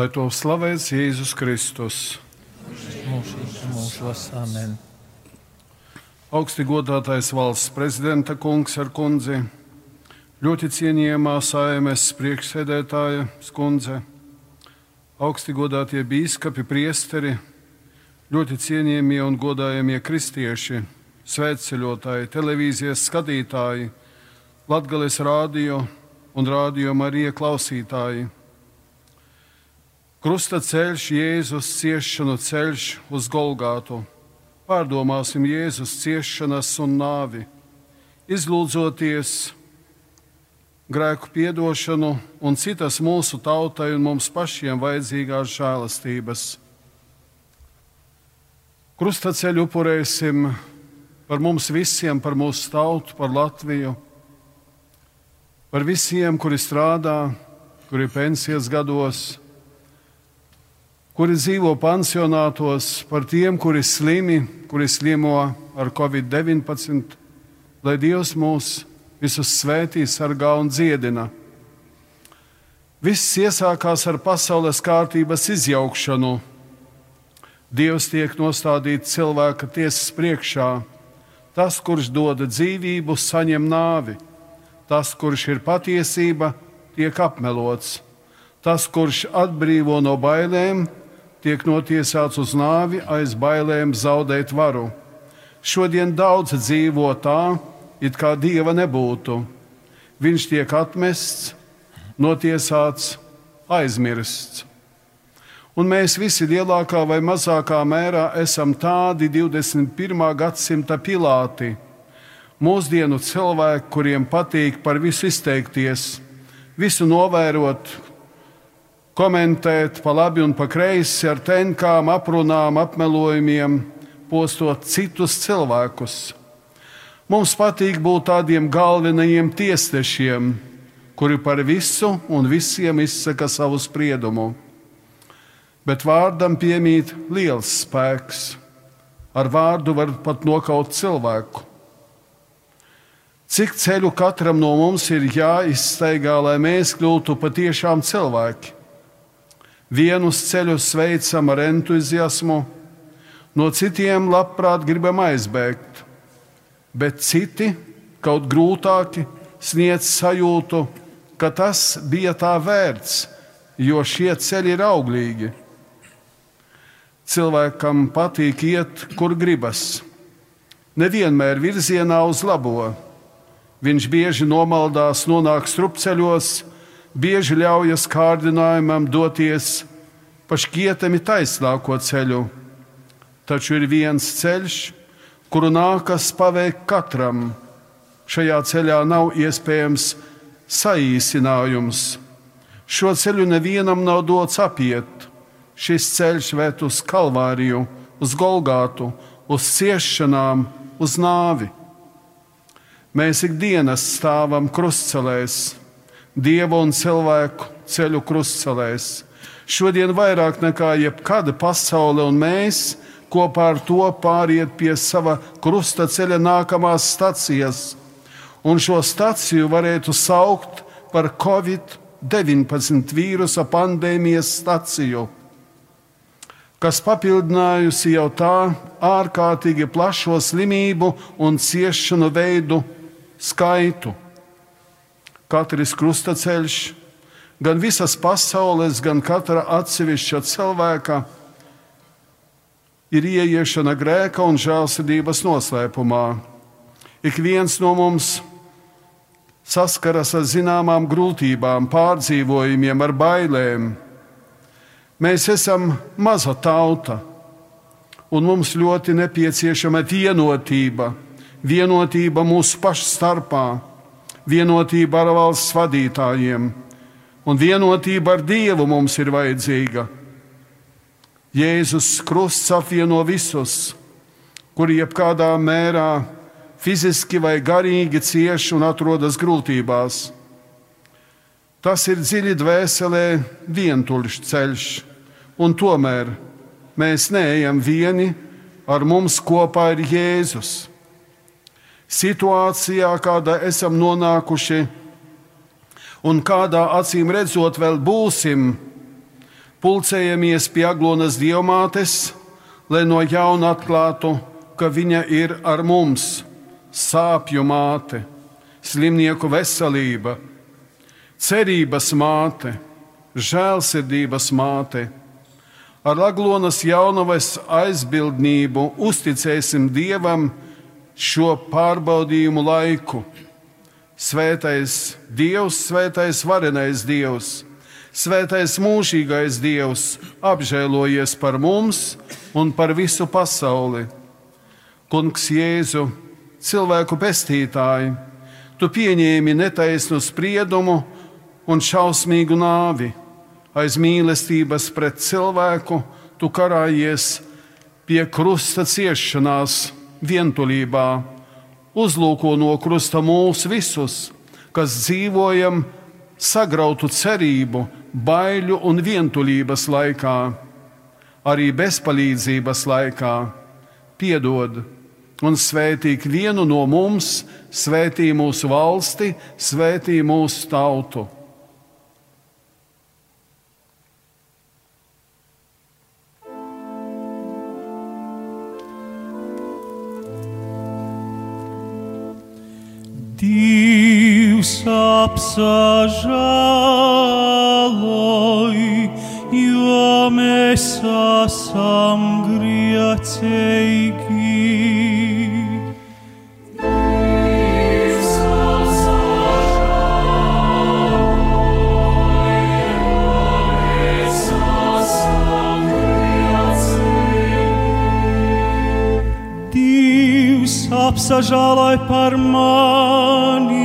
lai to slavēts Jēzus Kristus. Augsti godātais valsts prezidenta kungs ar kundzi, ļoti cienījamā saimes priekšsēdētāja skundze, augsti godātie bīskapi, priesteri, ļoti cienījamie un godājamie kristieši, svētceļotāji, televīzijas skatītāji, Latgales rādio un rādio Marija klausītāji. Krusta ceļš, Jēzus ciešanu ceļš uz Golgātu. Pārdomāsim Jēzus ciešanas un nāvi, izlūdzoties grēku piedošanu un citas mūsu tautai un mums pašiem vajadzīgās žēlastības. Krusta ceļu upurēsim par mums visiem, par mūsu tautu, par Latviju par visiem, kuri strādā, kuri pensijas gados, kuri dzīvo pansionātos, par tiem, kuri slimi, kuri slimo ar covid-19, lai Dievs mūs visus svētī, sargā un dziedina. Viss iesākās ar pasaules kārtības izjaukšanu. Dievs tiek nostādīts cilvēka tiesas priekšā. Tas, kurš dod dzīvību, saņem nāvi. Tas, kurš ir patiesība, tiek apmelots. Tas, kurš atbrīvo no bailēm, tiek notiesāts uz nāvi aiz bailēm zaudēt varu. Šodien daudz dzīvo tā, it kā dieva nebūtu. Viņš tiek atmests, notiesāts, aizmirsts. Un mēs visi lielākā vai mazākā mērā esam tādi 21. gadsimta pilāti mūsdienu cilvēki, kuriem patīk par visu izteikties, visu novērot, komentēt pa labi un pa kreisi ar tenkām, aprunām, apmelojumiem, postot citus cilvēkus. Mums patīk būt tādiem galvenajiem tiesnešiem, kuri par visu un visiem izsaka savu spriedumu. Bet vārdam piemīt liels spēks. Ar vārdu var pat nokaut cilvēku. Cik ceļu katram no mums ir jāizstaigā, lai mēs kļūtu patiešām cilvēki? Vienus ceļus veicam ar entuziasmu, no citiem labprāt gribam aizbēgt, bet citi, kaut grūtāki, sniedz sajūtu, ka tas bija tā vērts, jo šie ceļi ir auglīgi. Cilvēkam patīk iet, kur gribas, nevienmēr virzienā uz labo. Viņš bieži nomaldās, nonāk strupceļos, bieži ļaujas kārdinājumam doties pa šķietami taisnāko ceļu. Taču ir viens ceļš, kuru nākas paveikt katram. Šajā ceļā nav iespējams saīsinājums. Šo ceļu nevienam nav dots apiet. Šis ceļš ved uz Kalvāriju, uz Golgātu, uz ciešanām, uz nāvi. Mēs ikdienas stāvam krustcelēs, dievu un cilvēku ceļu krustcelēs. Šodien vairāk nekā jebkada pasaule un mēs kopā ar to pāriet pie sava krusta ceļa nākamās stacijas. Un šo staciju varētu saukt par Covid-19 vīrusa pandēmijas staciju, kas papildinājusi jau tā ārkārtīgi plašo slimību un ciešanu veidu skaitu. Katrs krustaceļš, gan visas pasaules, gan katra atsevišķa cilvēka ir ieiešana grēka un žēlsirdības noslēpumā. Ik viens no mums saskaras ar zināmām grūtībām, pārdzīvojumiem, ar bailēm. Mēs esam maza tauta, un mums ļoti nepieciešama vienotība vienotība mūsu pašu starpā, vienotība ar valsts vadītājiem un vienotība ar Dievu mums ir vajadzīga. Jēzus Krusts apvieno visus, kuri jebkādā mērā fiziski vai garīgi cieši un atrodas grūtībās. Tas ir dziļi dvēselē vientuļš ceļš, un tomēr mēs neejam vieni, ar mums kopā ir Jēzus situācijā, kādā esam nonākuši un kādā acīm redzot vēl būsim, Pulcējamies pie Aglonas diamātes, lai no jauna atklātu, ka viņa ir ar mums, sāpju māte, slimnieku veselība, cerības māte, žēlsirdības māte. Ar Aglonas jaunavas aizbildnību uzticēsim Dievam šo pārbaudījumu laiku. Svētais Dievs, svētais varenais Dievs! Svētais mūžīgais Dievs, apžēlojies par mums un par visu pasauli. Kungs Jēzu, cilvēku pestītāji, tu pieņēmi netaisnu spriedumu un šausmīgu nāvi. Aiz mīlestības pret cilvēku tu karājies pie krusta ciešanās, vientulībā, uzlūko no krusta mūs visus, kas dzīvojam sagrautu cerību baiļu un vientulības laikā, arī bezpalīdzības laikā, piedod un svētī vienu no mums, svētī mūsu valsti, svētī mūsu tautu. Dievs apsažaloj, jo mēs esam grēcīgi. Dievs apsažaloj par mani,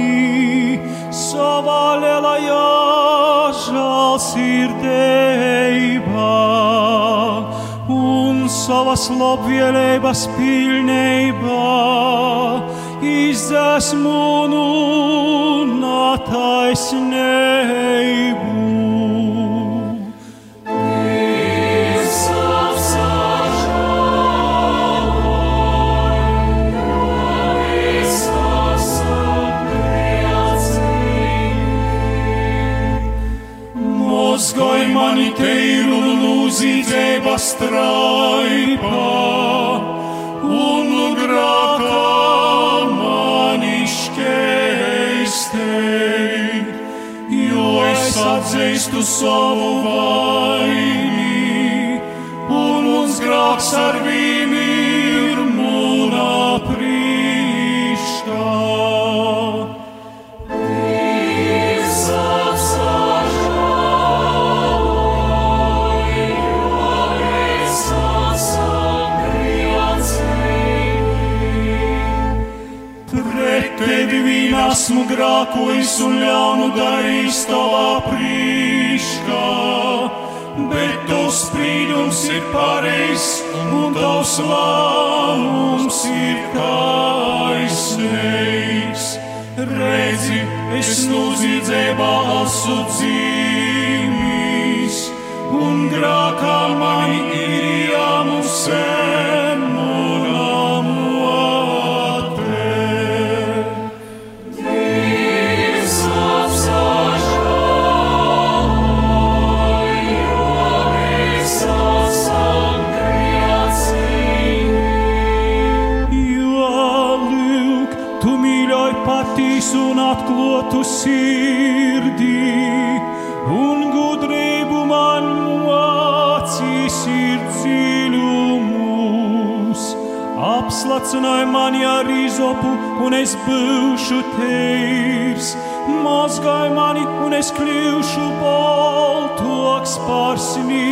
savas labvēlības pilnībā izdzēsmu un attaisnību. Mani teiru lūzīdzēba straipā un grākā mani škeistei, jo es atzīstu savu vaini un mums grāks ar vīni esmu grākojis un ļaunu darījis tavā prīškā, bet tavs sprīdums ir pareizs un tavs lēmums ir taisnīgs. Redzi, es noziedzībā esmu dzīvīs, un grākā mani ir jāmusē un es būšu teirs. Mazgāja mani, un es kļūšu baltoks par snīgu.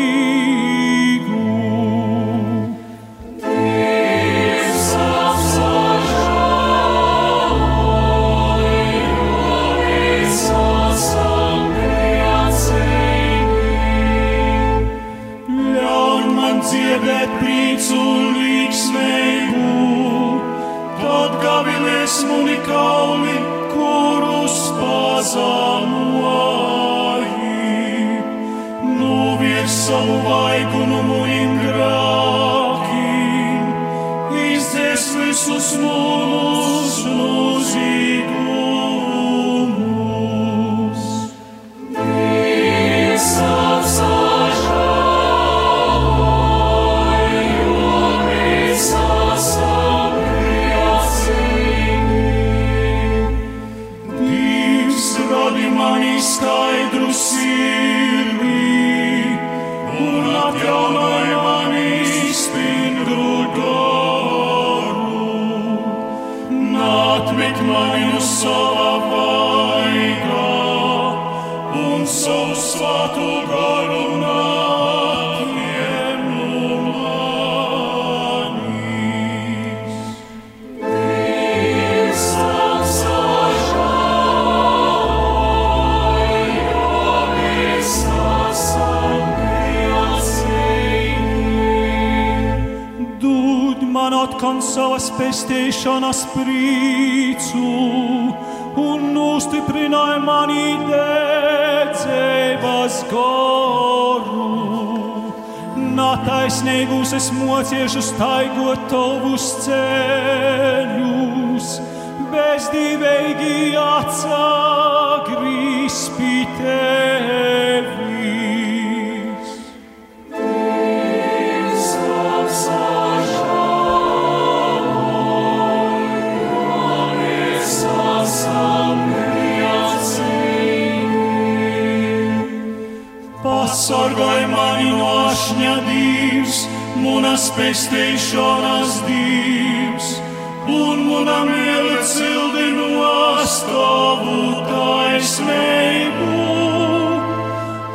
Astovu taisnību.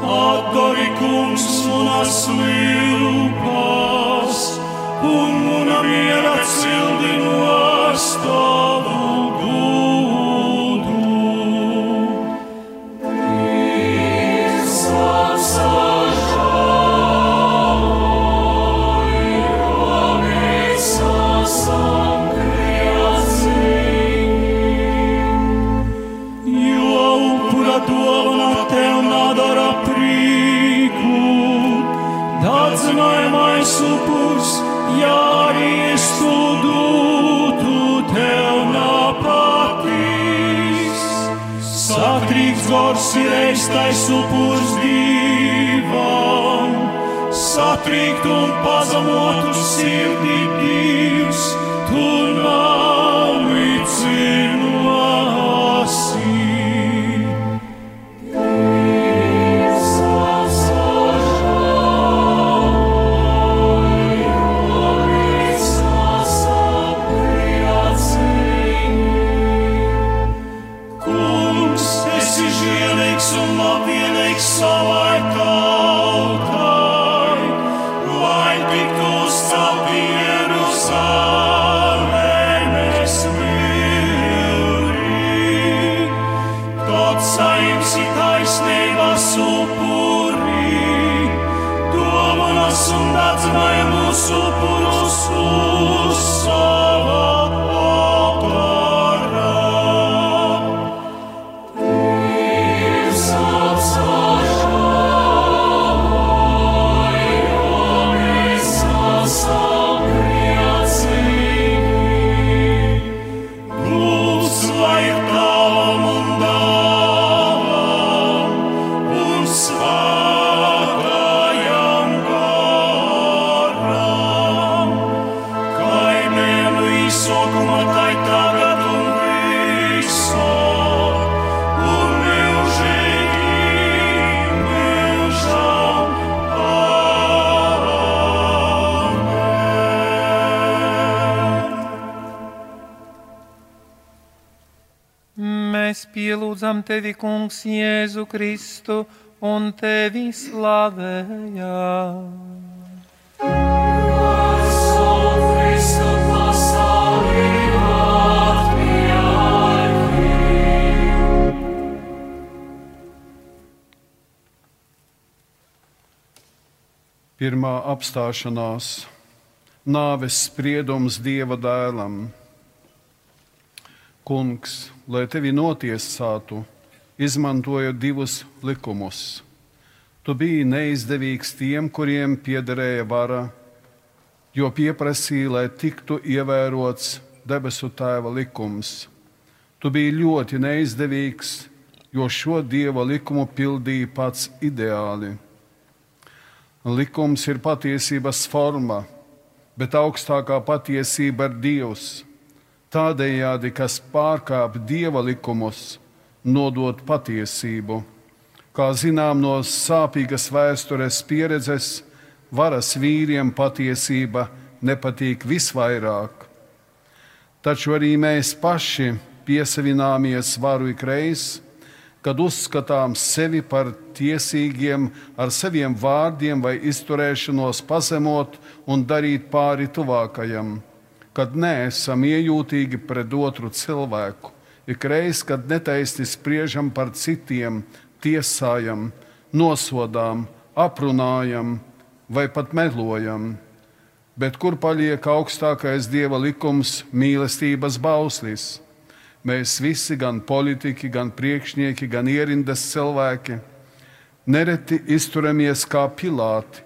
Atdari kungs manas vilpas, eistais upurs divam, satrīkt un pazemotu sirdī divs, tu nav tevi, Kungs, Jēzu Kristu un tevi slavējam. Pirmā apstāšanās - nāves spriedums Dieva dēlam. Kungs, lai tevi notiesātu, izmantojot divus likumus. Tu biji neizdevīgs tiem, kuriem piederēja vara, jo pieprasīja, lai tiktu ievērots debesu tēva likums. Tu biji ļoti neizdevīgs, jo šo dieva likumu pildīja pats ideāli. Likums ir patiesības forma, bet augstākā patiesība ir Dievs. Tādējādi, kas pārkāpj dieva likumus, nodot patiesību. Kā zinām no sāpīgas vēstures pieredzes, varas vīriem patiesība nepatīk visvairāk. Taču arī mēs paši piesavināmies varu ikreiz, kad uzskatām sevi par tiesīgiem ar saviem vārdiem vai izturēšanos pazemot un darīt pāri tuvākajam, kad neesam iejūtīgi pret otru cilvēku, ikreiz, kad netaisni spriežam par citiem, tiesājam, nosodām, aprunājam vai pat melojam. Bet kur paliek augstākais dieva likums, mīlestības bauslis? Mēs visi, gan politiķi, gan priekšnieki, gan ierindas cilvēki, nereti izturamies kā pilāti.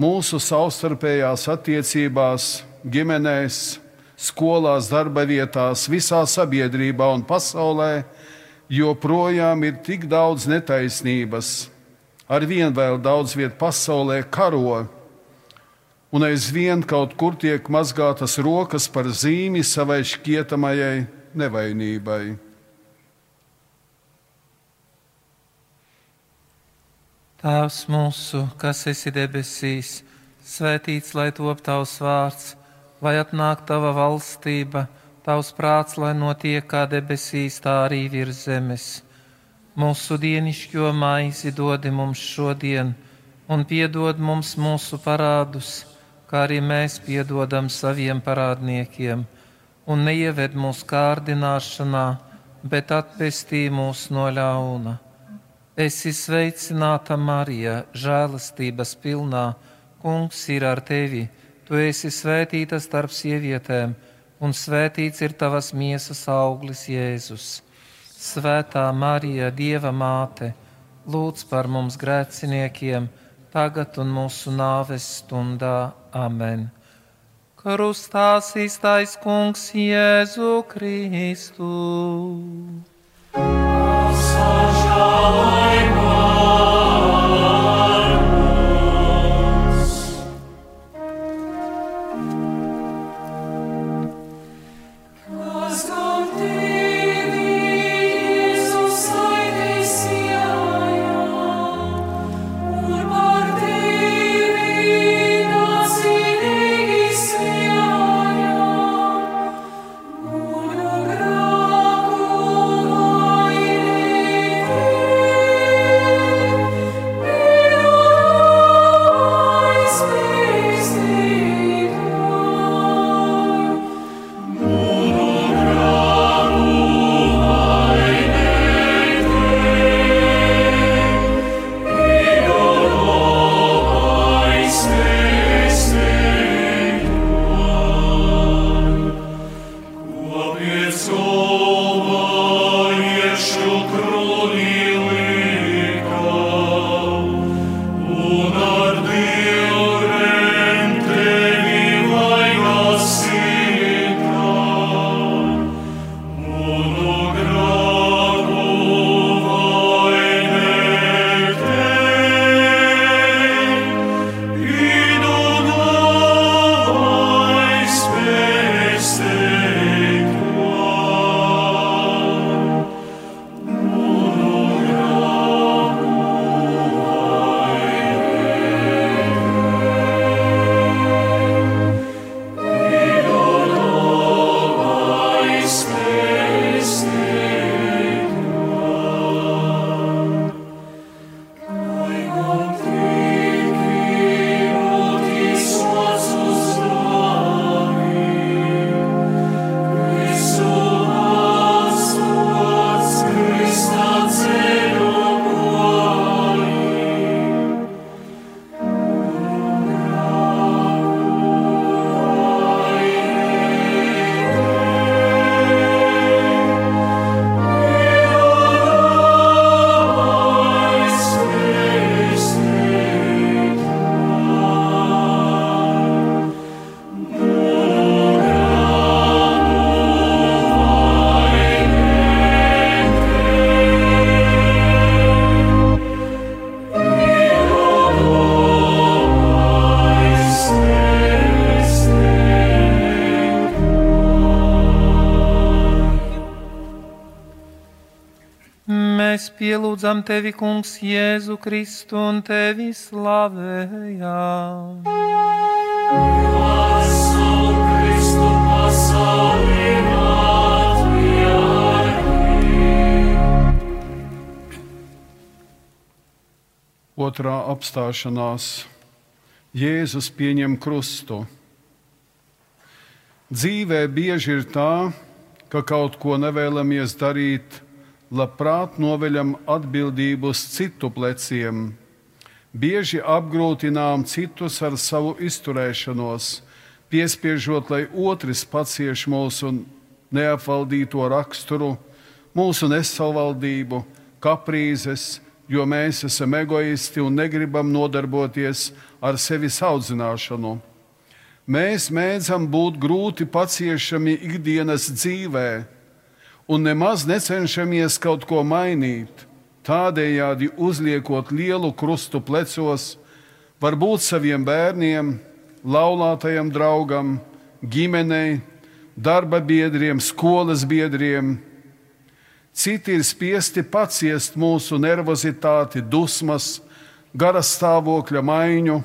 Mūsu savstarpējās attiecībās, ģimenēs, skolās, darba vietās, visā sabiedrībā un pasaulē joprojām ir tik daudz netaisnības. Arvien vēl daudz vietu pasaulē karo, un aizvien kaut kur tiek mazgātas rokas par zīmi savai šķietamajai nevainībai. Tēvs mūsu, kas esi debesīs, svētīts lai top tavs vārds, lai atnāk tava valstība Tavs prāts, lai notiek kā debesīs, tā arī virs zemes. Mūsu dienišķo maizi dodi mums šodien, un piedod mums mūsu parādus, kā arī mēs piedodam saviem parādniekiem, un neieved mūsu kārdināšanā, bet atpestī mūs no ļauna. Esi sveicināta, Marija, žēlastības pilnā, Kungs ir ar tevi, tu esi svētīta starp sievietēm un svētīts ir tavas miesas auglis, Jēzus. Svētā Marija, Dieva māte, lūdz par mums grēciniekiem, tagad un mūsu nāves stundā. Amen. Krustā īstais kungs Jēzu Kristu. Sažālai, pielūdzam tevi, Kungs, Jēzu Kristu un tevi slavējam. Pasaul, Kristu, pasaulī, Otrā apstāšanās Jēzus pieņem krustu. Dzīvē bieži ir tā, ka kaut ko nevēlamies darīt, labprāt noveļam atbildību uz citu pleciem. Bieži apgrūtinām citus ar savu izturēšanos, piespiežot, lai otrs pacieš mūsu neapvaldīto raksturu, mūsu nesavaldību, kaprīzes, jo mēs esam egoisti un negribam nodarboties ar sevis audzināšanu. Mēs mēdzam būt grūti paciešami ikdienas dzīvē un nemaz necenšamies kaut ko mainīt, tādējādi uzliekot lielu krustu plecos, varbūt saviem bērniem, laulātajam draugam, ģimenei, darba biedriem, skolas biedriem. Citi ir spiesti paciest mūsu nervozitāti, dusmas, garas stāvokļa maiņu.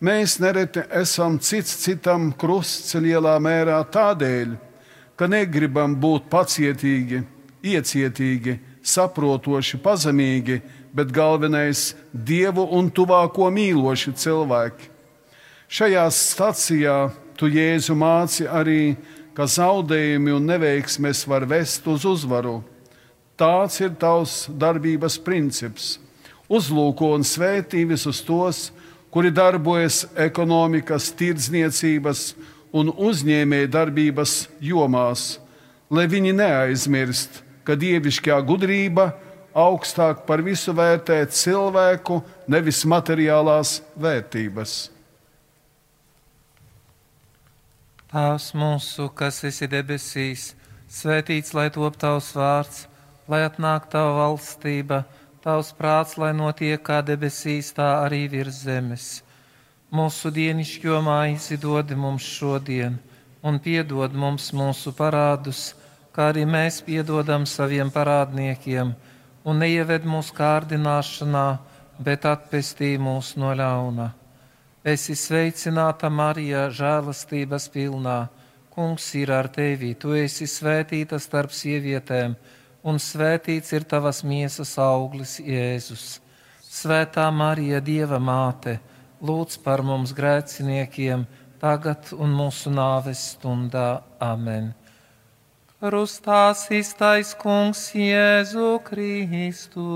Mēs nereti esam cits citam krusts lielā mērā tādēļ, ka negribam būt pacietīgi, iecietīgi, saprotoši, pazemīgi, bet galvenais - dievu un tuvāko mīloši cilvēki. Šajā stacijā tu Jēzu māci arī, ka zaudējumi un neveiksmes var vest uz uzvaru. Tāds ir tavs darbības princips. Uzlūko un svētī visus tos, kuri darbojas ekonomikas, tirdzniecības un uzņēmēja darbības jomās, lai viņi neaizmirst, ka dievišķā gudrība augstāk par visu vērtē cilvēku, nevis materiālās vērtības. Tēvs mūsu, kas esi debesīs, svētīts lai top tavs vārds, lai atnāk tava valstība, tavs prāts, lai notiek kā debesīs, tā arī virs zemes. Mūsu dienišķo maizi dod mums šodien, un piedod mums mūsu parādus, kā arī mēs piedodam saviem parādniekiem, un neieved mūsu kārdināšanā, bet atpestī mūs no ļauna Esi sveicināta, Marija, žēlastības pilnā. Kungs ir ar tevi, tu esi svētīta starp sievietēm, un svētīts ir tavas miesas auglis, Jēzus. Svētā Marija, Dieva māte, lūdz par mums grēciniekiem, tagad un mūsu nāves stundā. Amen. Krustās iztais kungs Jēzu Kristu.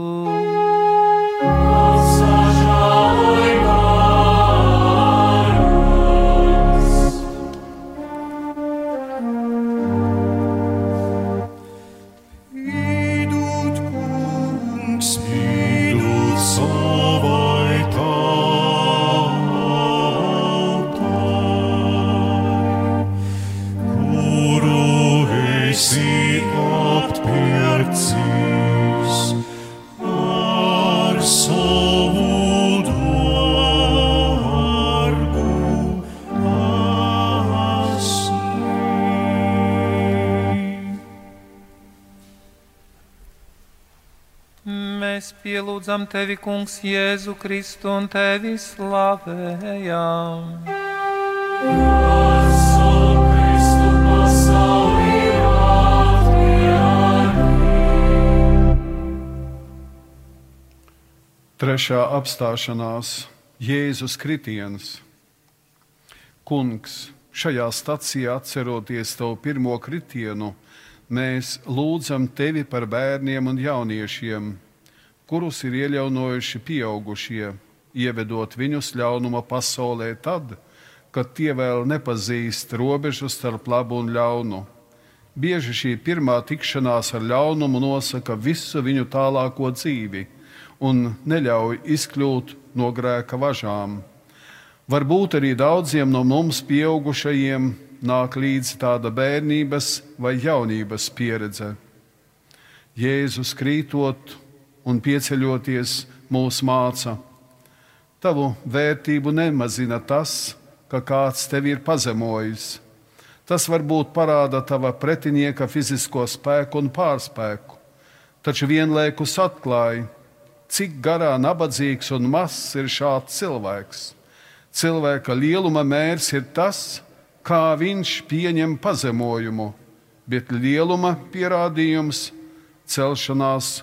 Pielūdzam tevi, Kungs, Jēzu Kristu un tevi slavējam. Trešā apstāšanās Jēzus kritiens. Kungs, šajā stacijā atceroties tavu pirmo kritienu, mēs lūdzam tevi par bērniem un jauniešiem kurus ir iejaunojuši pieaugušie, ievedot viņus ļaunuma pasaulē tad, kad tie vēl nepazīst robežu starp labu un ļaunu. Bieži šī pirmā tikšanās ar ļaunumu nosaka visu viņu tālāko dzīvi un neļauj izkļūt no grēka važām. Varbūt arī daudziem no mums pieaugušajiem nāk līdzi tāda bērnības vai jaunības pieredze. Jēzus krītot un pieceļoties mūs māca. Tavu vērtību nemazina tas, ka kāds tevi ir pazemojis. Tas varbūt parāda tava pretinieka fizisko spēku un pārspēku, taču vienlaikus atklāja, cik garā, nabadzīgs un mazs ir šāds cilvēks. Cilvēka lieluma mērs ir tas, kā viņš pieņem pazemojumu, bet lieluma pierādījums - celšanās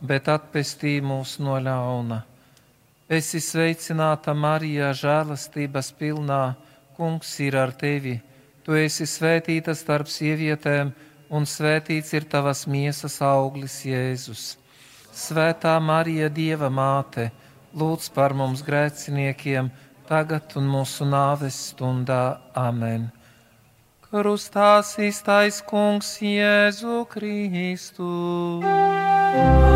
bet atpestī mūs no ļauna. Esi sveicināta Marijā, žēlastības pilnā, Kungs ir ar tevi. Tu esi svētīta starp sievietēm, un svētīts ir tavas miesas auglis, Jēzus. Svētā Marija, Dieva māte, lūdz par mums grēciniekiem, tagad un mūsu nāves stundā. Amen. Krustās īstais kungs Jēzu Kristu. Mēs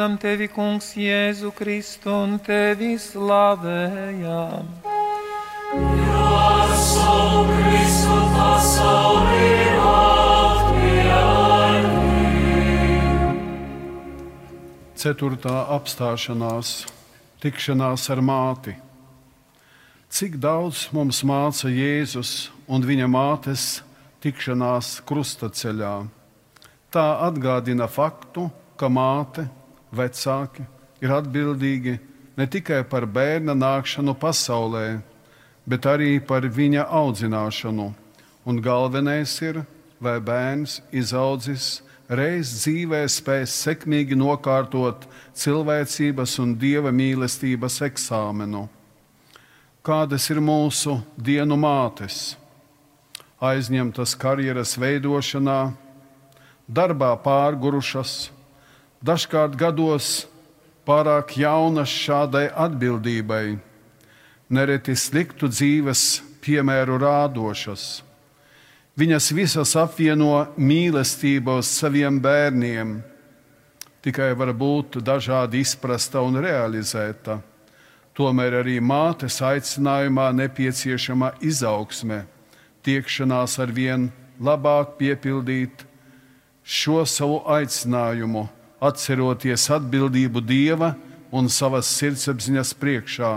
pielūdzam tevi, Kungs, Jēzu Kristu un tevi slavējam. Ceturtā apstāšanās - tikšanās ar māti. Cik daudz mums māca Jēzus un viņa mātes tikšanās krustaceļā? Tā atgādina faktu, ka māte, vecāki ir atbildīgi ne tikai par bērna nākšanu pasaulē, bet arī par viņa audzināšanu. Un galvenais ir, vai bērns izaudzis reiz dzīvē spēs sekmīgi nokārtot cilvēcības un dieva mīlestības eksāmenu. Kādas ir mūsu dienu mātes? Aizņemtas karjeras veidošanā, darbā pārgurušas, dažkārt gados pārāk jaunas šādai atbildībai, nereti sliktu dzīves piemēru rādošas. Viņas visas apvieno mīlestību uz saviem bērniem, tikai var būt dažādi izprasta un realizēta. Tomēr arī mātes aicinājumā nepieciešama izaugsme, tiekšanās ar vien labāk piepildīt šo savu aicinājumu, atceroties atbildību Dieva un savas sirdsapziņas priekšā.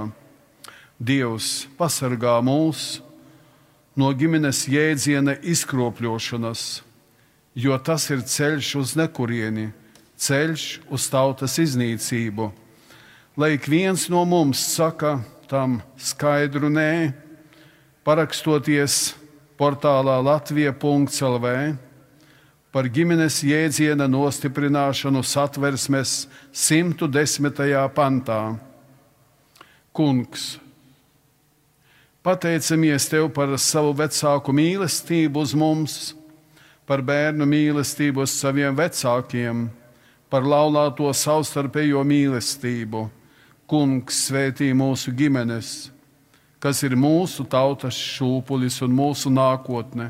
Dievs pasargā mūs no ģimenes jēdziena izkropļošanas, jo tas ir ceļš uz nekurieni, ceļš uz tautas iznīcību. Lai ik viens no mums saka tam skaidru nē, parakstoties portālā Latvija.CLV par ģimenes jēdziena nostiprināšanu satversmes 110. pantā. Kungs, pateicamies Tev par savu vecāku mīlestību uz mums, par bērnu mīlestību uz saviem vecākiem, par laulāto savstarpējo mīlestību. Kungs svētī mūsu ģimenes, kas ir mūsu tautas šūpulis un mūsu nākotne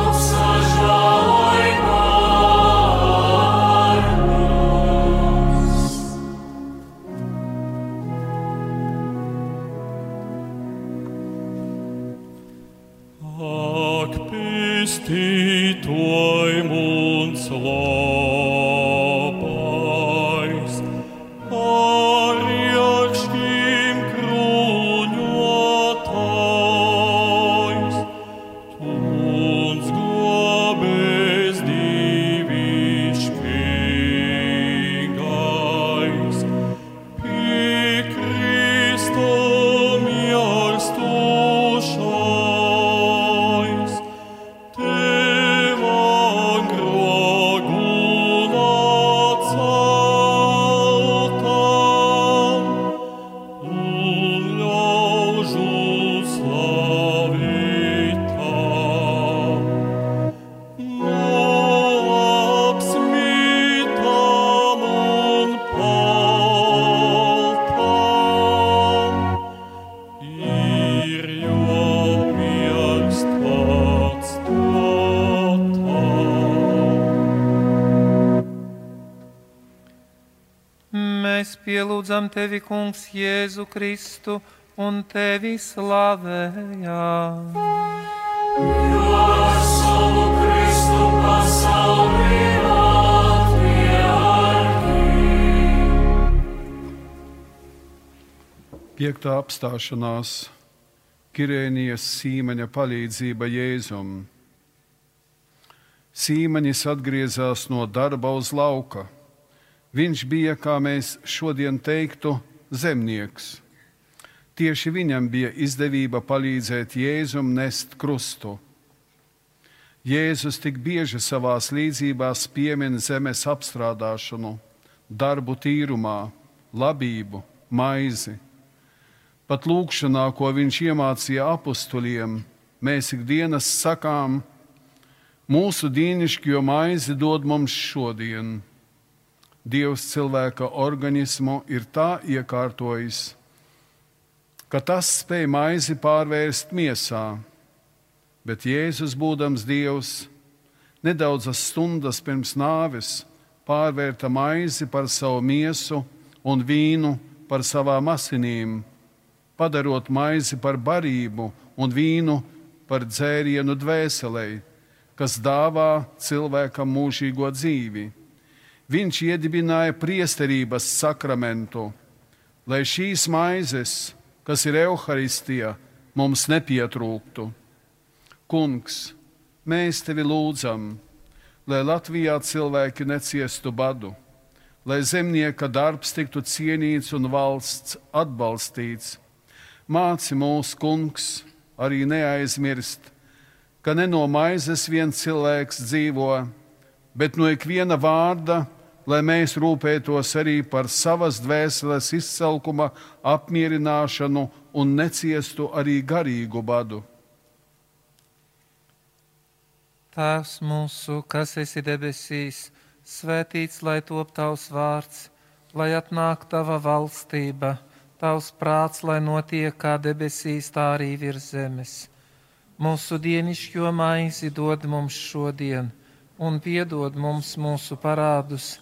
Pielūdzam tevi, Kungs, Jēzu Kristu un tevi slavējam. Jo ar savu Kristu pasaulī Piektā apstāšanās Kirēnijas sīmeņa palīdzība Jēzum. Sīmeņis atgriezās no darba uz lauka Viņš bija, kā mēs šodien teiktu, zemnieks. Tieši viņam bija izdevība palīdzēt Jēzum nest krustu. Jēzus tik bieži savā līdzībās piemin zemes apstrādāšanu, darbu tīrumā, labību, maizi. Pat lūkšanā, ko viņš iemācīja apstuļiem, mēs ikdienas sakām, mūsu dīnišķo maizi dod mums šodien Dievs cilvēka organismu ir tā iekārtojis, ka tas spēj maizi pārvērst miesā, bet Jēzus, būdams Dievs, nedaudzas stundas pirms nāves pārvērta maizi par savu miesu un vīnu par savām asinīm, padarot maizi par barību un vīnu par dzērienu dvēselē, kas dāvā cilvēkam mūžīgo dzīvi viņš iedibināja priesterības sakramentu, lai šīs maizes, kas ir evaharistija, mums nepietrūktu. Kungs, mēs tevi lūdzam, lai Latvijā cilvēki neciestu badu, lai zemnieka darbs tiktu cienīts un valsts atbalstīts. Māci mūsu kungs arī neaizmirst, ka ne no maizes viens cilvēks dzīvo, bet no ikviena vārda, lai mēs rūpētos arī par savas dvēseles izcelkuma apmierināšanu un neciestu arī garīgu badu. Tēvs mūsu, kas esi debesīs, svētīts lai top tavs vārds, lai atnāk tava valstība, tavs prāts, lai notiek kā debesīs, tā arī virs zemes. Mūsu dienišķo maizi dod mums šodien, un piedod mums mūsu parādus,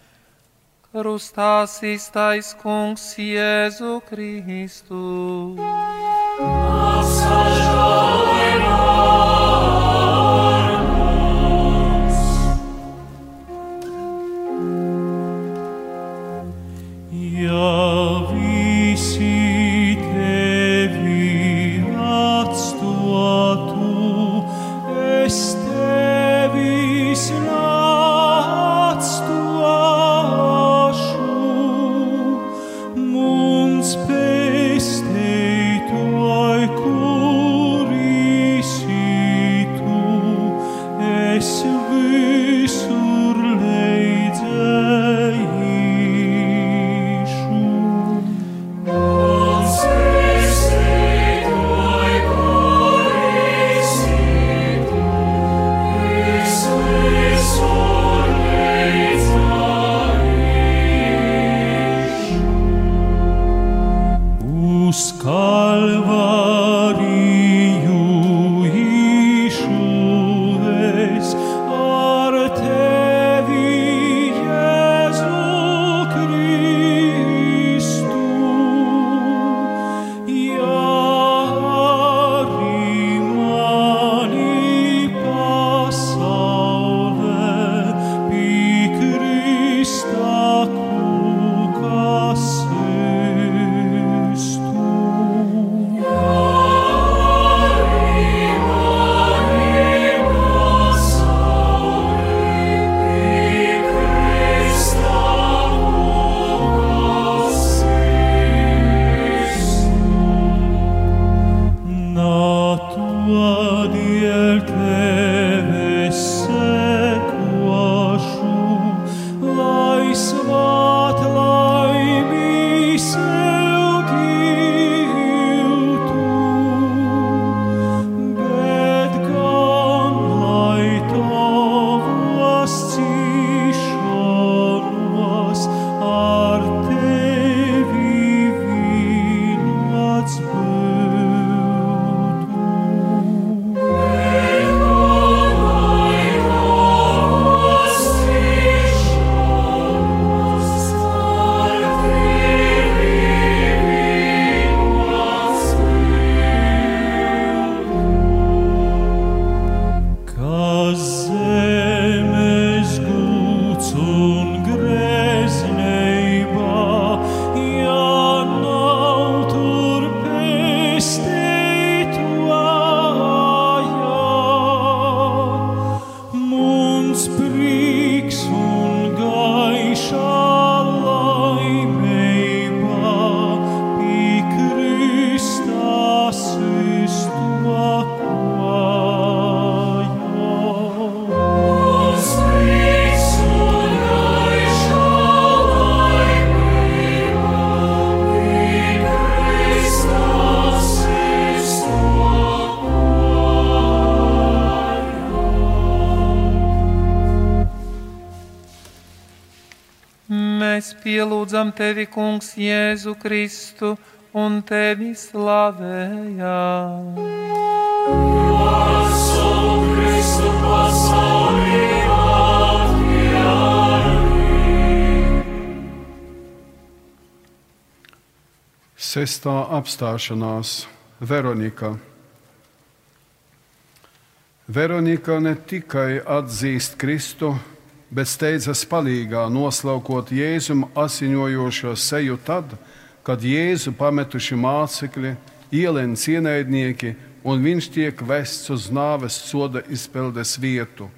Krustā iztais Kungs Jēzu Kristu. Ja visi pielūdzam tevi, Kungs, Jēzu Kristu un tevi slavējam. Sestā apstāšanās Veronika. Veronika ne tikai atzīst Kristu, bet steidzas palīgā noslaukot Jēzum asiņojošo seju tad, kad Jēzu pametuši mācekļi, ielēns ienaidnieki un viņš tiek vests uz nāves soda izpildes vietu.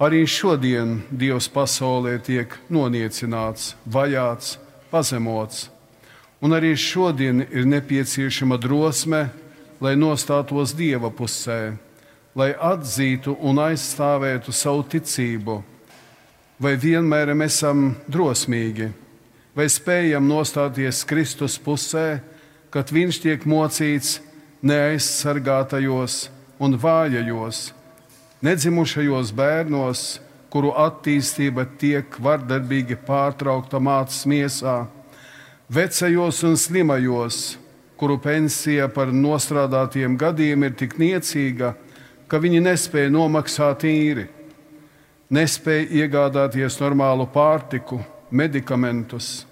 Arī šodien Dievs pasaulē tiek noniecināts, vajāts, pazemots, un arī šodien ir nepieciešama drosme, lai nostātos Dieva pusē, lai atzītu un aizstāvētu savu ticību. Vai vienmēr esam drosmīgi, vai spējam nostāties Kristus pusē, kad Viņš tiek mocīts neaizsargātajos un vājajos, nedzimušajos bērnos, kuru attīstība tiek vardarbīgi pārtraukta mātes miesā, vecajos un slimajos, kuru pensija par nostrādātiem gadiem ir tik niecīga, ka viņi nespēja nomaksāt īri, nespēja iegādāties normālu pārtiku, medikamentus.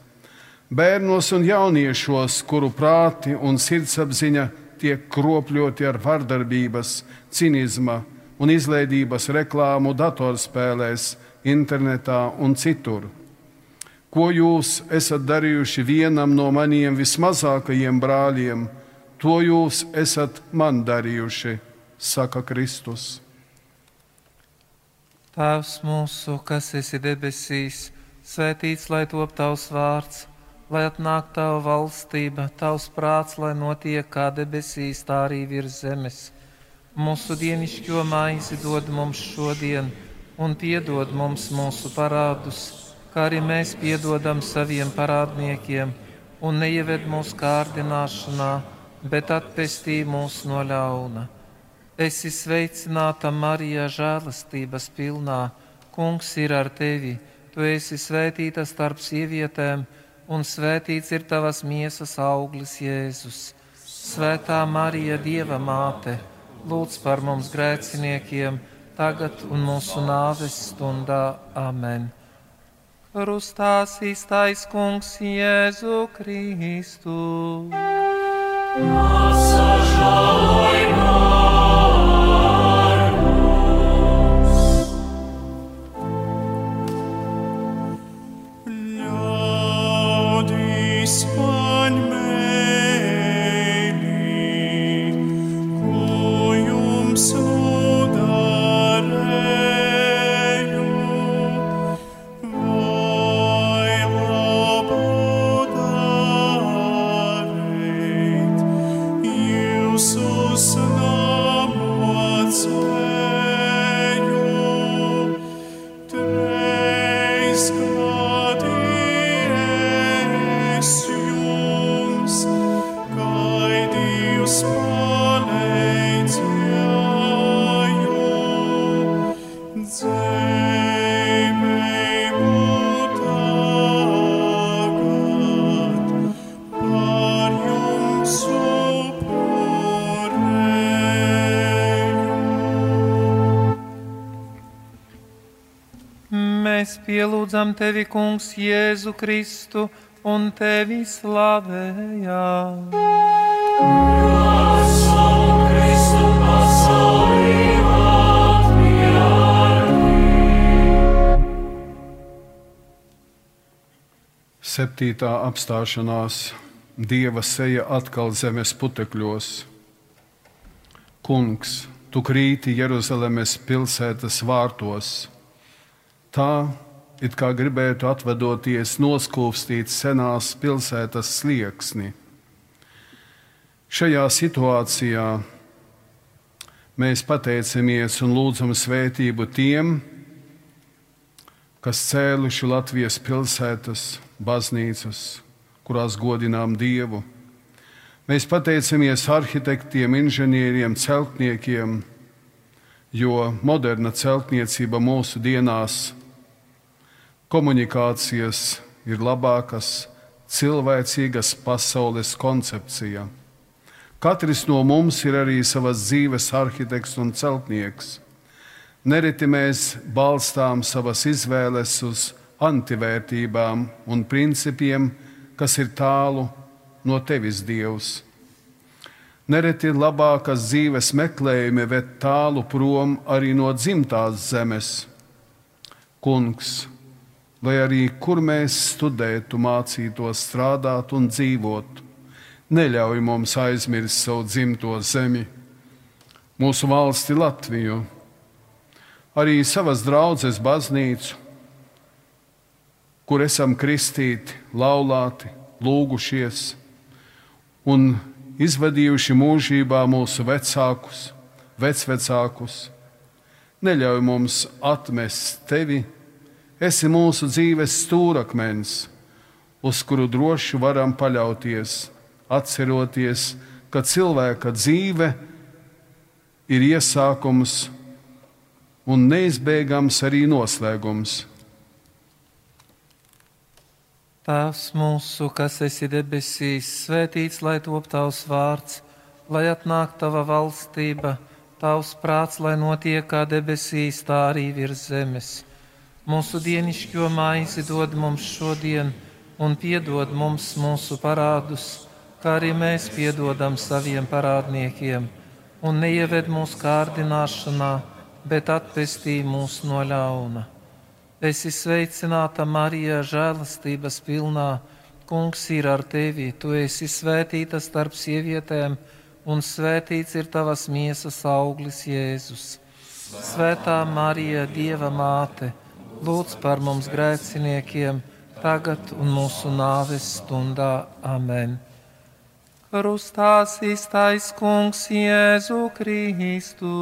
Bērnos un jauniešos, kuru prāti un sirdsapziņa tiek kropļoti ar vardarbības, cinisma un izlaidības reklāmu datorspēlēs, internetā un citur. Ko jūs esat darījuši vienam no maniem vismazākajiem brāļiem, to jūs esat man darījuši, saka Kristus. Tēvs mūsu, kas esi debesīs, svētīts lai top tavs vārds lai atnāktu tava valstība, tavs prāts, lai notiek kā debesīs, tā arī virs zemes. Mūsu dienascho maizi dod mums šodien, un piedod mums mūsu parādus, kā arī mēs piedodam saviem parādniekiem, un neieved mūsu kārdināšanā, bet atpestī mūs no ļauna. Esi sveicināta Marija, žēlastības pilnā, Kungs ir ar tevi, tu esi svētīta starp sievietēm un svētīts ir tavas miesas auglis, Jēzus. Svētā Marija, Dieva māte, lūdz par mums grēciniekiem, tagad un mūsu nāves stundā. Amen. Krustās īstais kungs Jēzu Kristu. Masažalojumā. pielūdzam tevi, Kungs, Jēzu Kristu un tevi slavējam. Septītā apstāšanās Dieva seja atkal zemes putekļos. Kungs, tu krīti Jeruzalemes pilsētas vārtos. Tā it kā gribētu atvadoties noskūpstīt senās pilsētas slieksni. Šajā situācijā mēs pateicamies un lūdzam svētību tiem, kas cēluši Latvijas pilsētas, baznīcas, kurās godinām Dievu. Mēs pateicamies arhitektiem, inženieriem, celtniekiem, jo moderna celtniecība mūsu dienās komunikācijas ir labākas, cilvēcīgas pasaules koncepcija. Katrs no mums ir arī savas dzīves arhitekts un celtnieks. Nereti mēs balstām savas izvēles uz antivērtībām un principiem, kas ir tālu no tevis, Dievs. Nereti labākas dzīves meklējumi ved tālu prom arī no dzimtās zemes. Kungs, lai arī kur mēs studētu, mācītos strādāt un dzīvot, neļauj mums aizmirst savu dzimto zemi, mūsu valsti Latviju, arī savas draudzes baznīcu, kur esam kristīti, laulāti, lūgušies un izvadījuši mūžībā mūsu vecākus, vecvecākus. Neļauj mums atmest tevi, esi mūsu dzīves stūrakmens, uz kuru droši varam paļauties, atceroties, ka cilvēka dzīve ir iesākums un neizbēgams arī noslēgums. Tēvs mūsu, kas esi debesīs, svētīts lai top tavs vārds, lai atnāk tava valstība, tavs prāts, lai notiek kā debesīs, tā arī virs zemes. Mūsu dienišķo maizi dod mums šodien, un piedod mums mūsu parādus, kā arī mēs piedodam saviem parādniekiem, un neieved mūsu kārdināšanā, bet atpestī mūs no ļauna Esi sveicināta, Marija, žēlastības pilnā. Kungs ir ar tevi, tu esi svētīta starp sievietēm, un svētīts ir tavas miesas auglis, Jēzus. Svētā Marija, Dieva māte, lūdz par mums grēciniekiem, tagad un mūsu nāves stundā. Amen. Krustās iztais kungs Jēzu Kristu.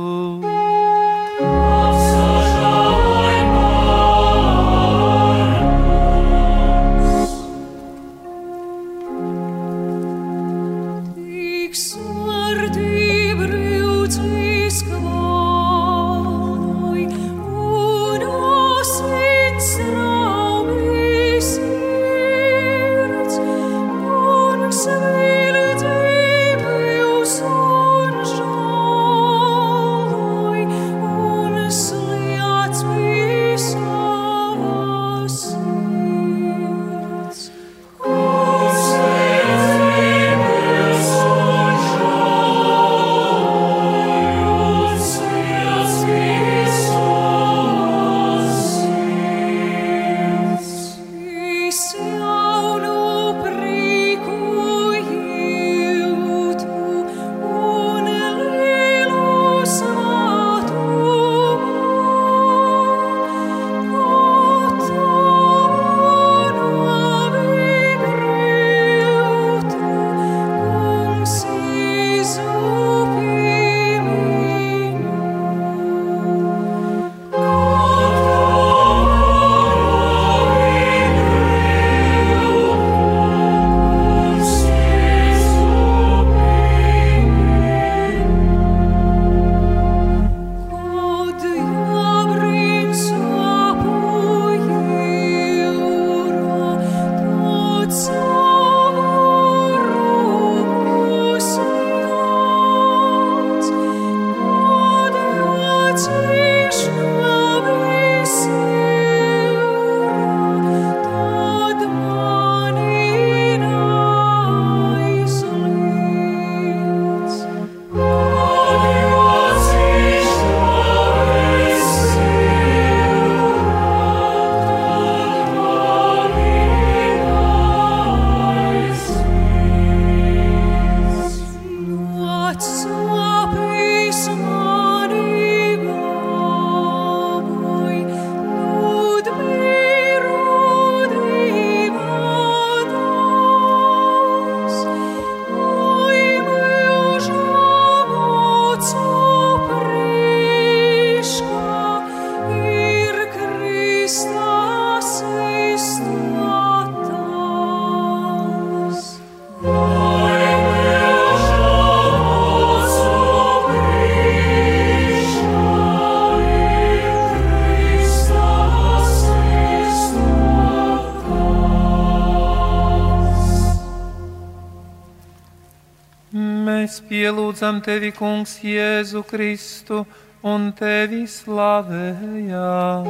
Pielūdzam tevi, Kungs, Jēzu Kristu un tevi slavējam.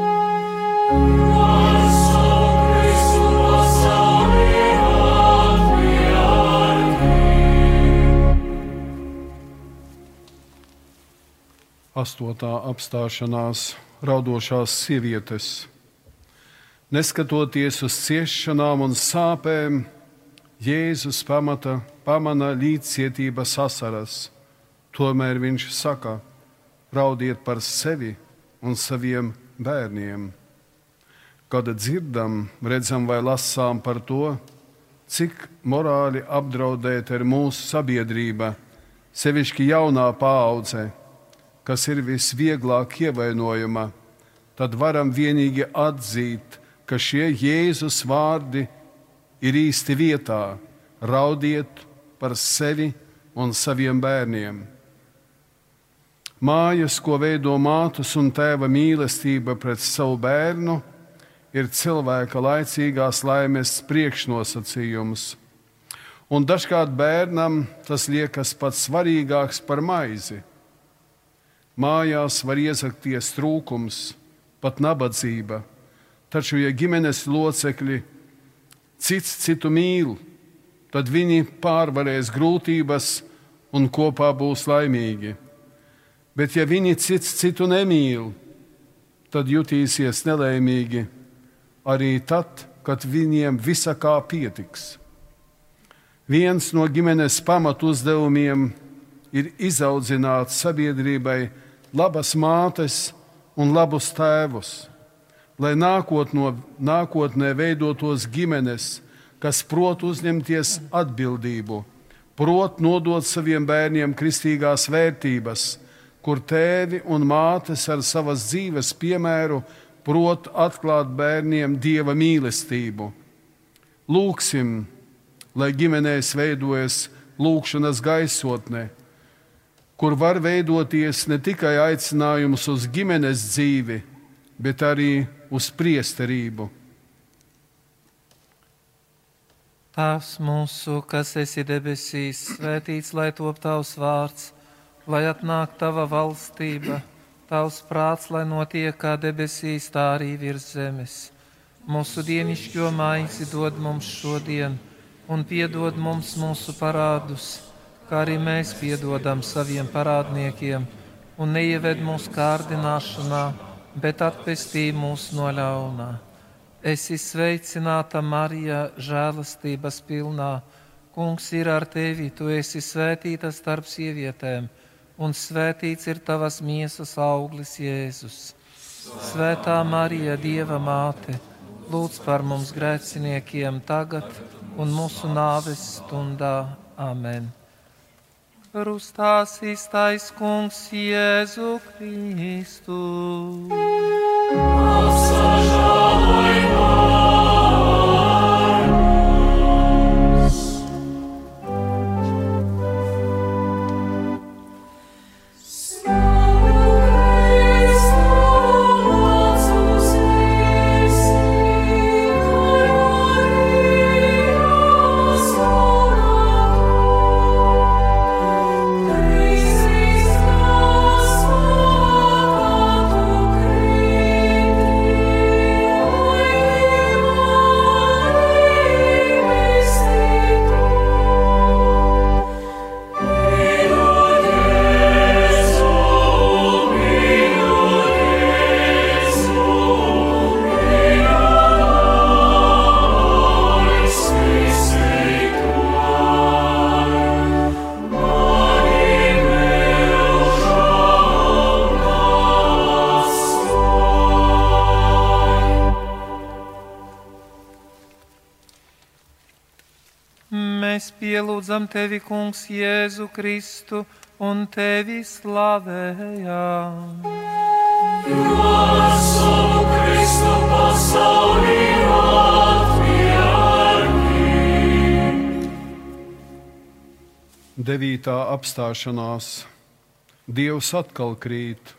Astotā apstāšanās raudošās sievietes. Neskatoties uz ciešanām un sāpēm, Jēzus pamata, pamana līdzcietības asaras. Tomēr viņš saka, raudiet par sevi un saviem bērniem. Kad dzirdam, redzam vai lasām par to, cik morāli apdraudēta ir mūsu sabiedrība, sevišķi jaunā paudze kas ir visvieglāk ievainojama, tad varam vienīgi atzīt, ka šie Jēzus vārdi ir īsti vietā. Raudiet par sevi un saviem bērniem. Mājas, ko veido mātes un tēva mīlestība pret savu bērnu, ir cilvēka laicīgās laimes priekšnosacījums. Un dažkārt bērnam tas liekas pats svarīgāks par maizi. Mājās var iezakties trūkums, pat nabadzība. Taču, ja ģimenes locekļi cits citu mīl, tad viņi pārvarēs grūtības un kopā būs laimīgi. Bet, ja viņi cits citu nemīl, tad jutīsies nelaimīgi arī tad, kad viņiem visa kā pietiks. Viens no ģimenes pamatu uzdevumiem ir izaudzināt sabiedrībai labas mātes un labus tēvus, lai nākotno, nākotnē veidotos ģimenes, kas prot uzņemties atbildību, prot nodot saviem bērniem kristīgās vērtības, kur tēvi un mātes ar savas dzīves piemēru prot atklāt bērniem dieva mīlestību. Lūksim, lai ģimenēs veidojas lūkšanas gaisotne kur var veidoties ne tikai aicinājums uz ģimenes dzīvi, bet arī uz priesterību. Tēvs mūsu, kas esi debesīs, svētīts lai top tavs vārds, lai atnāk tava valstība, tavs prāts, lai notiek kā debesīs, tā arī virs zemes. Mūsu dienascho maizi dod mums šodien, un piedod mums mūsu parādus kā arī mēs piedodam saviem parādniekiem, un neieved mūsu kārdināšanā, bet atpestī mūs no ļaunā. Es esmu sveicināta Marija, žēlastības pilnā. Kungs ir ar tevi, tu esi svētīta starp sievietēm, un svētīts ir tavas miesas auglis, Jēzus. Svētā Marija, Dieva māte, lūdz par mums grēciniekiem tagad un mūsu nāves stundā. Amen krustā iztais kungs Jēzu Kristu. pielūdzam tevi, Kungs, Jēzu Kristu un tevi slavējam. Savu Kristu pasaulī Devītā apstāšanās Dievs atkal krīt,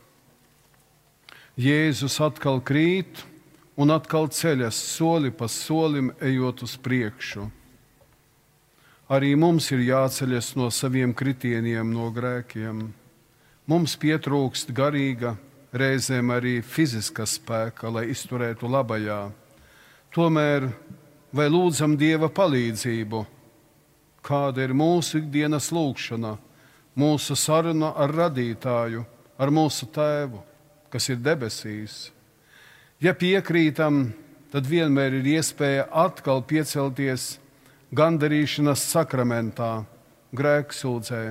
Jēzus atkal krīt un atkal ceļas soli pa solim, ejot uz priekšu. Arī mums ir jāceļas no saviem kritieniem, no grēkiem. Mums pietrūkst garīga, reizēm arī fiziska spēka, lai izturētu labajā. Tomēr vai lūdzam Dieva palīdzību? Kāda ir mūsu ikdienas lūkšana, mūsu saruna ar radītāju, ar mūsu Tēvu, kas ir debesīs. Ja piekrītam, tad vienmēr ir iespēja atkal piecelties gandarīšanas sakramentā, grēksūdzē.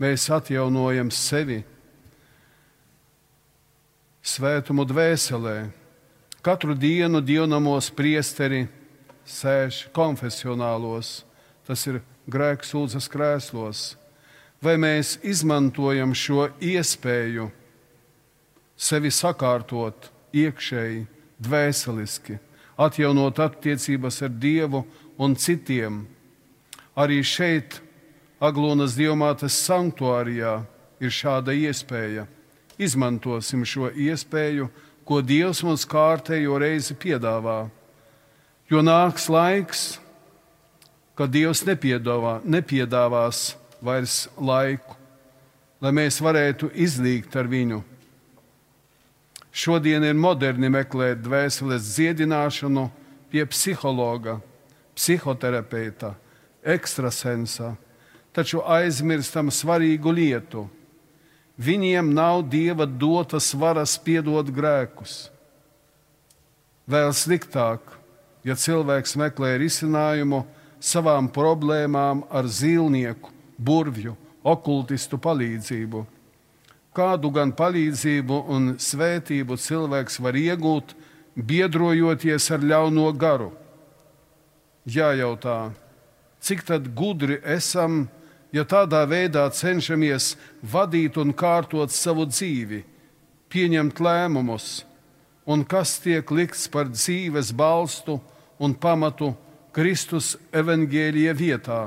Mēs atjaunojam sevi svētumu dvēselē. Katru dienu dievnamos priesteri sēž konfesionālos, tas ir grēksūdzes krēslos. Vai mēs izmantojam šo iespēju sevi sakārtot iekšēji, dvēseliski, atjaunot attiecības ar Dievu un citiem? Arī šeit, Aglonas diamātes sanktuārijā, ir šāda iespēja. Izmantosim šo iespēju, ko Dievs mums kārtējo reizi piedāvā. Jo nāks laiks, ka Dievs nepiedāvā, nepiedāvās vairs laiku, lai mēs varētu izlīgt ar viņu. Šodien ir moderni meklēt dvēseles dziedināšanu pie psihologa, psihoterapeita, ekstrasensa, taču aizmirstam svarīgu lietu. Viņiem nav dieva dotas varas piedot grēkus. Vēl sliktāk, ja cilvēks meklē risinājumu savām problēmām ar zīlnieku, burvju, okultistu palīdzību. Kādu gan palīdzību un svētību cilvēks var iegūt, biedrojoties ar ļauno garu? Jājautā, cik tad gudri esam, ja tādā veidā cenšamies vadīt un kārtot savu dzīvi, pieņemt lēmumus, un kas tiek likts par dzīves balstu un pamatu Kristus evaņģēlīja vietā.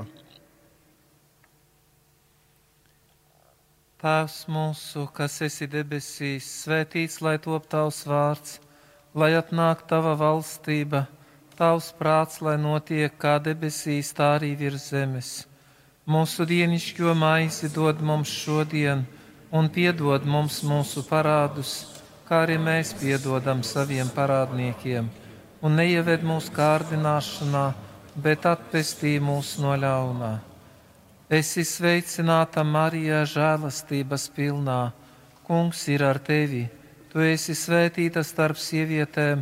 Tēvs mūsu, kas esi debesīs, svētīts lai top tavs vārds, lai atnāk tava valstība, tavs prāts, lai notiek kā debesīs, tā arī virs zemes. Mūsu dienišķo maizi dod mums šodien, un piedod mums mūsu parādus, kā arī mēs piedodam saviem parādniekiem, un neieved mūsu kārdināšanā, bet atpestī mūs no ļaunā. Esi sveicināta, Marija, žēlastības pilnā. Kungs ir ar tevi. Tu esi svētīta starp sievietēm,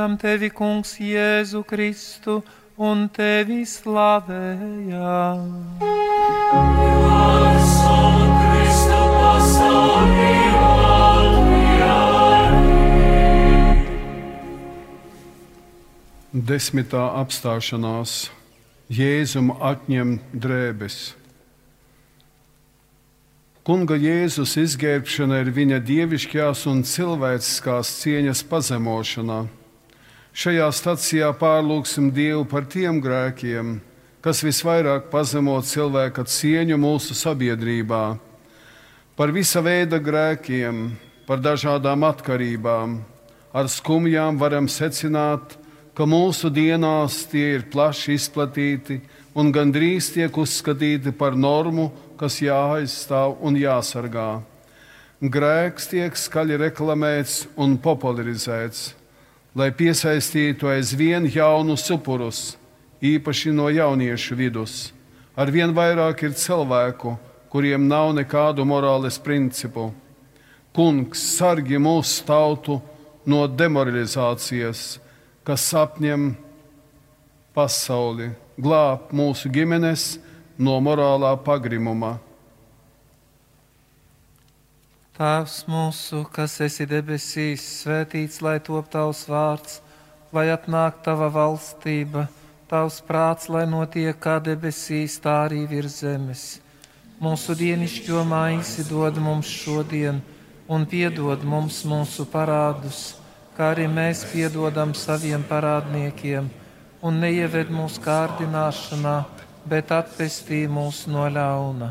pielūdzam tevi, Kungs, Jēzu Kristu un tevi slavējam. Desmitā apstāšanās Jēzum atņem drēbes. Kunga Jēzus izgerbšana ir viņa dievišķās un cilvēciskās cieņas pazemošana. Šajā stacijā pārlūksim Dievu par tiem grēkiem, kas visvairāk pazemo cilvēka cieņu mūsu sabiedrībā, par visa veida grēkiem, par dažādām atkarībām. Ar skumjām varam secināt, ka mūsu dienās tie ir plaši izplatīti un gandrīz tiek uzskatīti par normu, kas jāaizstāv un jāsargā. Grēks tiek skaļi reklamēts un popularizēts, lai piesaistītu aizvien jaunus upurus, īpaši no jauniešu vidus. Arvien vairāk ir cilvēku, kuriem nav nekādu morāles principu. Kungs sargi mūsu tautu no demoralizācijas, kas apņem pasauli, glāb mūsu ģimenes no morālā pagrimuma. Tēvs mūsu, kas esi debesīs, svētīts lai top tavs vārds, lai atnāk tava valstība, tavs prāts, lai notiek kā debesīs, tā arī virs zemes. Mūsu dienascho maizi dod mums šodien, un piedod mums mūsu parādus kā arī mēs piedodam saviem parādniekiem, un neieved mūsu kārdināšanā, bet atpestī mūs no ļauna.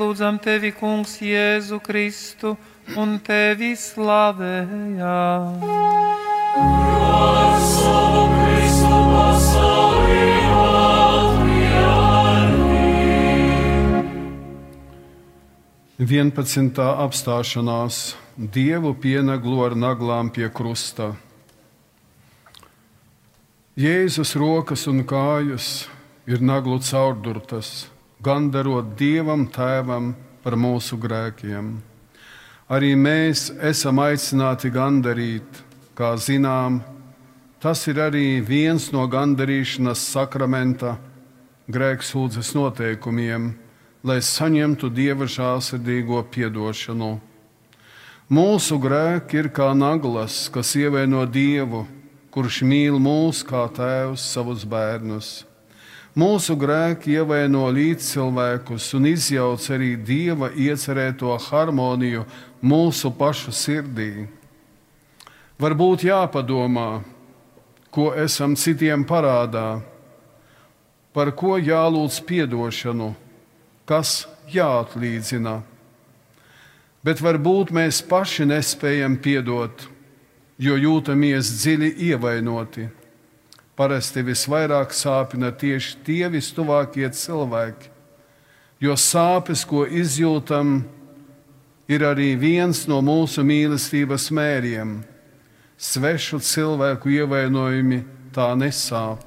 Pielūdzam tevi, Kungs, Jēzu Kristu un tevi slavējam. Vienpadsmitā apstāšanās Dievu pienaglo ar naglām pie krusta. Jēzus rokas un kājas ir naglu caurdurtas gandarot Dievam Tēvam par mūsu grēkiem. Arī mēs esam aicināti gandarīt, kā zinām, tas ir arī viens no gandarīšanas sakramenta grēksūdzes noteikumiem, lai saņemtu Dieva žālsirdīgo piedošanu. Mūsu grēki ir kā naglas, kas ievaino Dievu, kurš mīl mūs kā tēvs savus bērnus. Mūsu grēki ievaino līdzcilvēkus un izjauc arī dieva iecerēto harmoniju mūsu pašu sirdī. Varbūt jāpadomā, ko esam citiem parādā, par ko jālūdz atdošanu, kas jāatlīdzina. Bet varbūt mēs paši nespējam piedot, jo jūtamies dziļi ievainoti parasti visvairāk sāpina tieši tie vistuvākie cilvēki, jo sāpes, ko izjūtam, ir arī viens no mūsu mīlestības mēriem. Svešu cilvēku ievainojumi tā nesāp.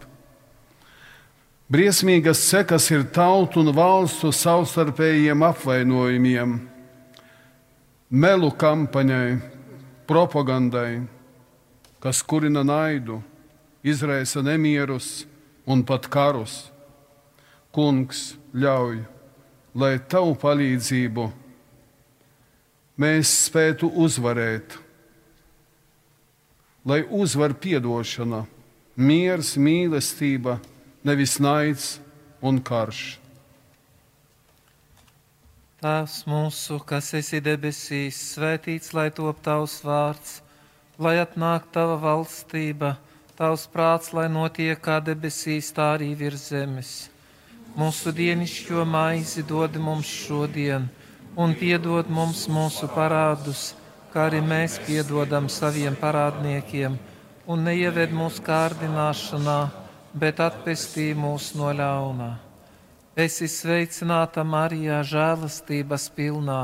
Briesmīgas sekas ir tautu un valstu savstarpējiem apvainojumiem, melu kampaņai, propagandai, kas kurina naidu izraisa nemierus, un pat karus. Kungs, ļauj, lai tavu palīdzību mēs spētu uzvarēt, lai uzvar piedošana, miers, mīlestība, nevis naids un karš. Tēvs mūsu, kas esi debesīs, svētīts lai top tavs vārds, lai atnāk tava valstība, tavs prāts, lai notiek kā debesīs, tā arī virs zemes. Mūsu dienascho maizi dod mums šodien, un piedod mums mūsu parādus, kā arī mēs piedodam saviem parādniekiem, un neieved mūsu kārdināšanā, bet atpestī mūs no ļaunā. Esi sveicināta Marijā, žēlastības pilnā.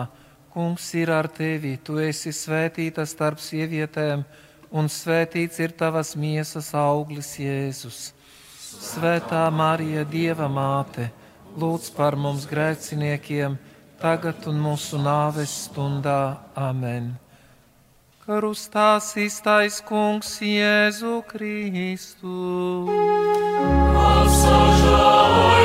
Kungs ir ar tevi, tu esi svētīta starp sievietēm, un svētīts ir tavas miesas auglis, Jēzus. Svētā Marija, Dieva māte, lūdz par mums grēciniekiem, tagad un mūsu nāves stundā. Amen. Krustās iztais kungs Jēzu Kristu. Apsažājumā!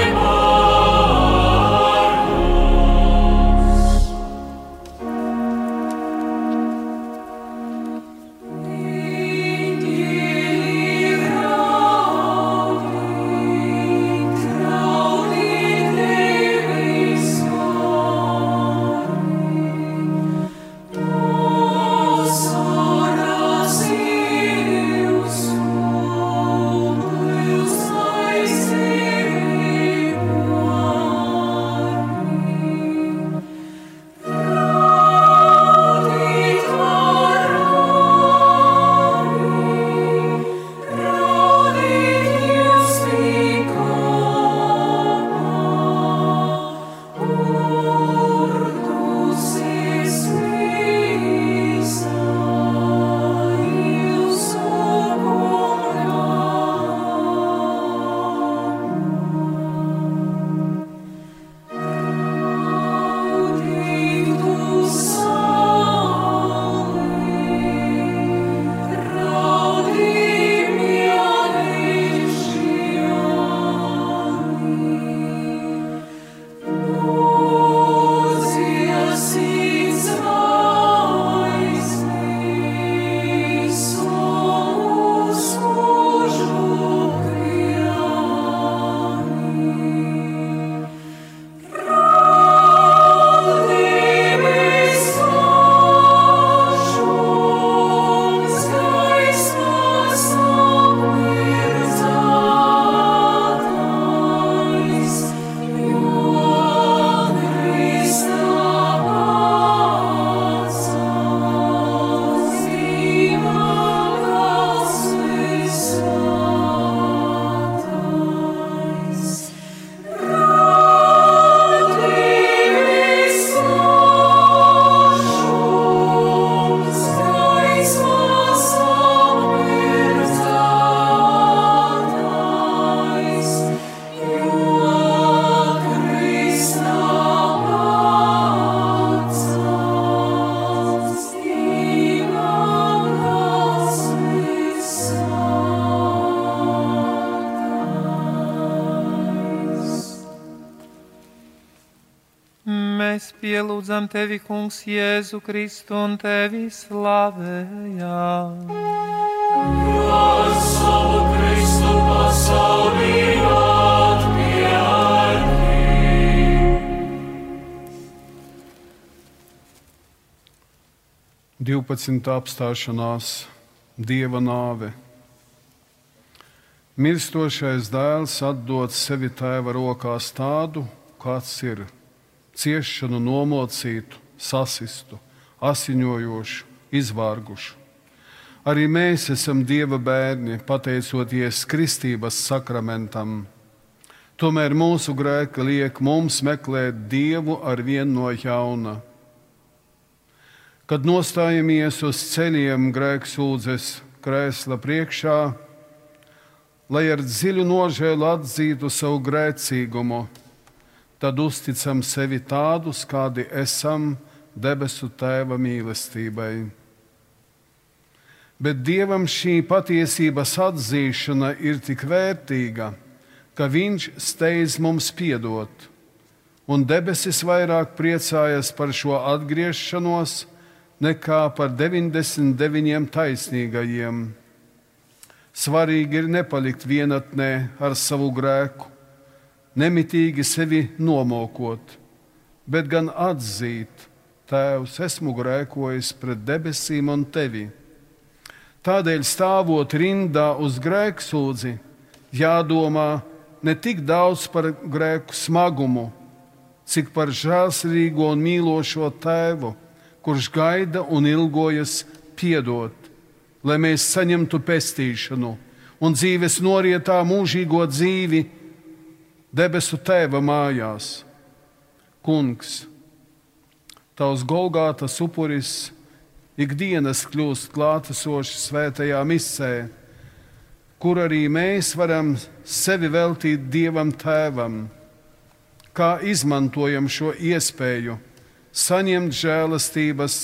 Pielūdzam tevi, Kungs, Jēzu Kristu un tevi slavējam. Savu Kristu pasaulī atpierdi. Divpadsmit apstāšanās Dieva nāve. Mirstošais dēls atdod sevi tēva rokās tādu, kāds ir ciešanu nomocītu, sasistu, asiņojošu, izvārgušu. Arī mēs esam Dieva bērni, pateicoties Kristības sakramentam. Tomēr mūsu grēki liek mums meklēt Dievu ar vienu no jauna. Kad nostājamies uz ceļiem grēksūdzes krēsla priekšā, lai ar dziļu nožēlu atzītu savu grēcīgumu, tad uzticam sevi tādus, kādi esam debesu Tēva mīlestībai. Bet Dievam šī patiesības atzīšana ir tik vērtīga, ka Viņš steidz mums piedot, un debesis vairāk priecājas par šo atgriešanos nekā par 99 taisnīgajiem. Svarīgi ir nepalikt vienatnē ar savu grēku, nemitīgi sevi nomokot, bet gan atzīt, Tēvs, esmu grēkojis pret debesīm un tevi. Tādēļ stāvot rindā uz grēksūdzi, jādomā ne tik daudz par grēku smagumu, cik par žēlsirdīgo un mīlošo tēvu, kurš gaida un ilgojas piedot, lai mēs saņemtu pestīšanu un dzīves norietā mūžīgo dzīvi debesu tēva mājās. Kungs, tavs Golgātas upuris ikdienas kļūst klātesošs svētajā misē, kur arī mēs varam sevi veltīt Dievam Tēvam, kā izmantojam šo iespēju saņemt žēlastības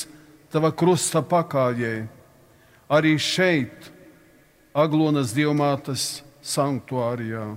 tava krusta pakājē, arī šeit, Aglonas dievmātes sanktuārijā.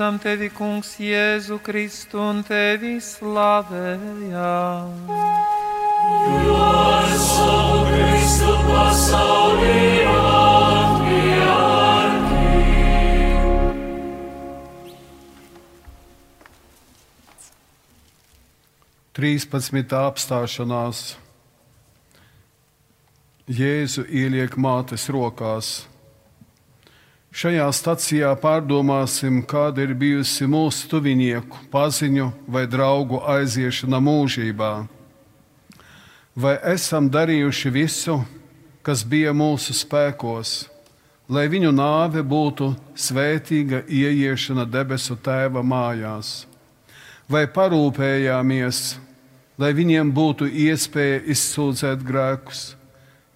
pielūdzam tevi, Kungs, Jēzu Kristu un tevi slavējam. Jo ar savu Kristu pasaulī. Trīspadsmitā apstāšanās Jēzu ieliek mātes rokās. Šajā stacijā pārdomāsim, kāda ir bijusi mūsu tuvinieku, paziņu vai draugu aiziešana mūžībā. Vai esam darījuši visu, kas bija mūsu spēkos, lai viņu nāve būtu svētīga ieiešana debesu tēva mājās? vai parūpējāmies, lai viņiem būtu iespēja izsūdzēt grēkus,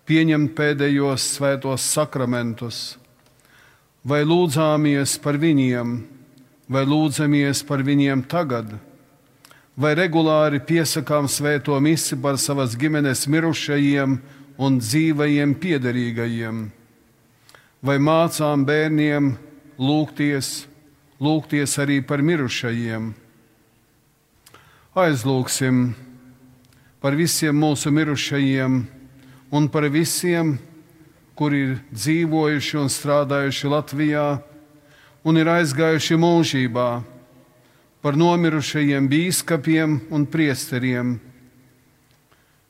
pieņemt pēdējos svētos sakramentus, vai lūdzāmies par viņiem, vai lūdzamies par viņiem tagad, vai regulāri piesakām svēto misi par savas ģimenes mirušajiem un dzīvajiem piederīgajiem, vai mācām bērniem lūgties, lūgties arī par mirušajiem. Aizlūksim par visiem mūsu mirušajiem un par visiem, kuri ir dzīvojuši un strādājuši Latvijā un ir aizgājuši mūžībā, par nomirušajiem bīskapiem un priesteriem,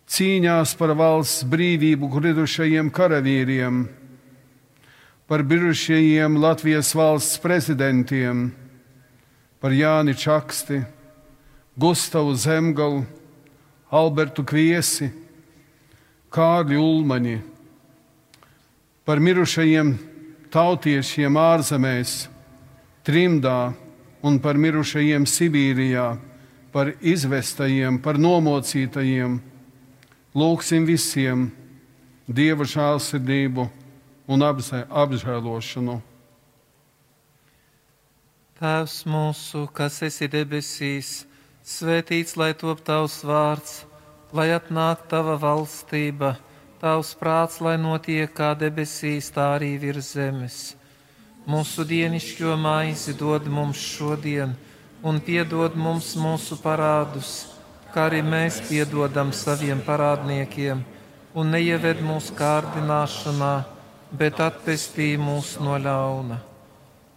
cīņās par valsts brīvību gridušajiem karavīriem par bijušajiem Latvijas valsts prezidentiem, par Jāni Čaksti, Gustavu Zemgalu, Albertu Kviesi, Kārļu Ulmaņi, par mirušajiem tautiešiem ārzemēs, trimdā un par mirušajiem Sibīrijā, par izvestajiem, par nomocītajiem. Lūksim visiem Dieva žēlsirdību un apžēlošanu. Tēvs mūsu, kas esi debesīs, svētīts lai top tavs vārds, lai atnāk tava valstība, tavs prāts, lai notiek kā debesīs, tā arī virs zemes. Mūsu dienišķo maizi dod mums šodien, un piedod mums mūsu parādus, kā arī mēs piedodam saviem parādniekiem, un neieved mūsu kārdināšanā bet atpestī mūs no ļauna.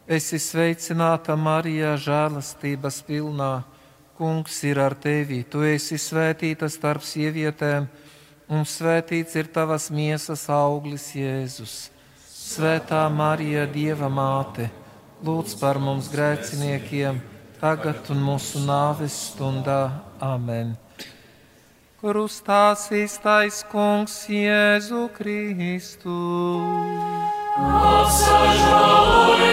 Esi sveicināta, Marija, žēlastības pilnā. Kungs ir ar tevi, tu esi svētīta starp sievietēm, un svētīts ir tavas miesas auglis, Jēzus. Svētā Marija, Dieva māte, lūdz par mums grēciniekiem, tagad un mūsu nāves stundā. Amen! Krustās īstais kungs Jēzu Kristu. Apsažāloj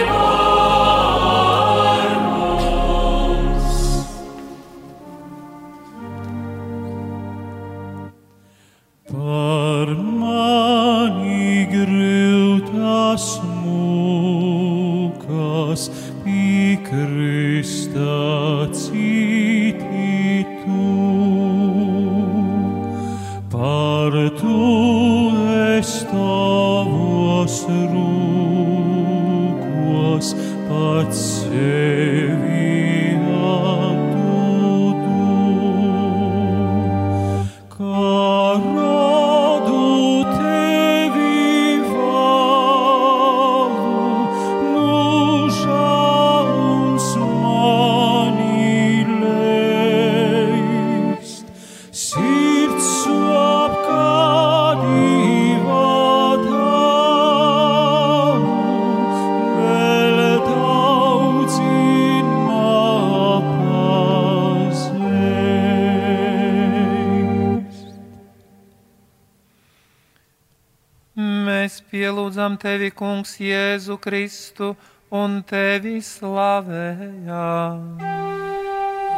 pielūdzam tevi, Kungs, Jēzu Kristu un tevi slavējam.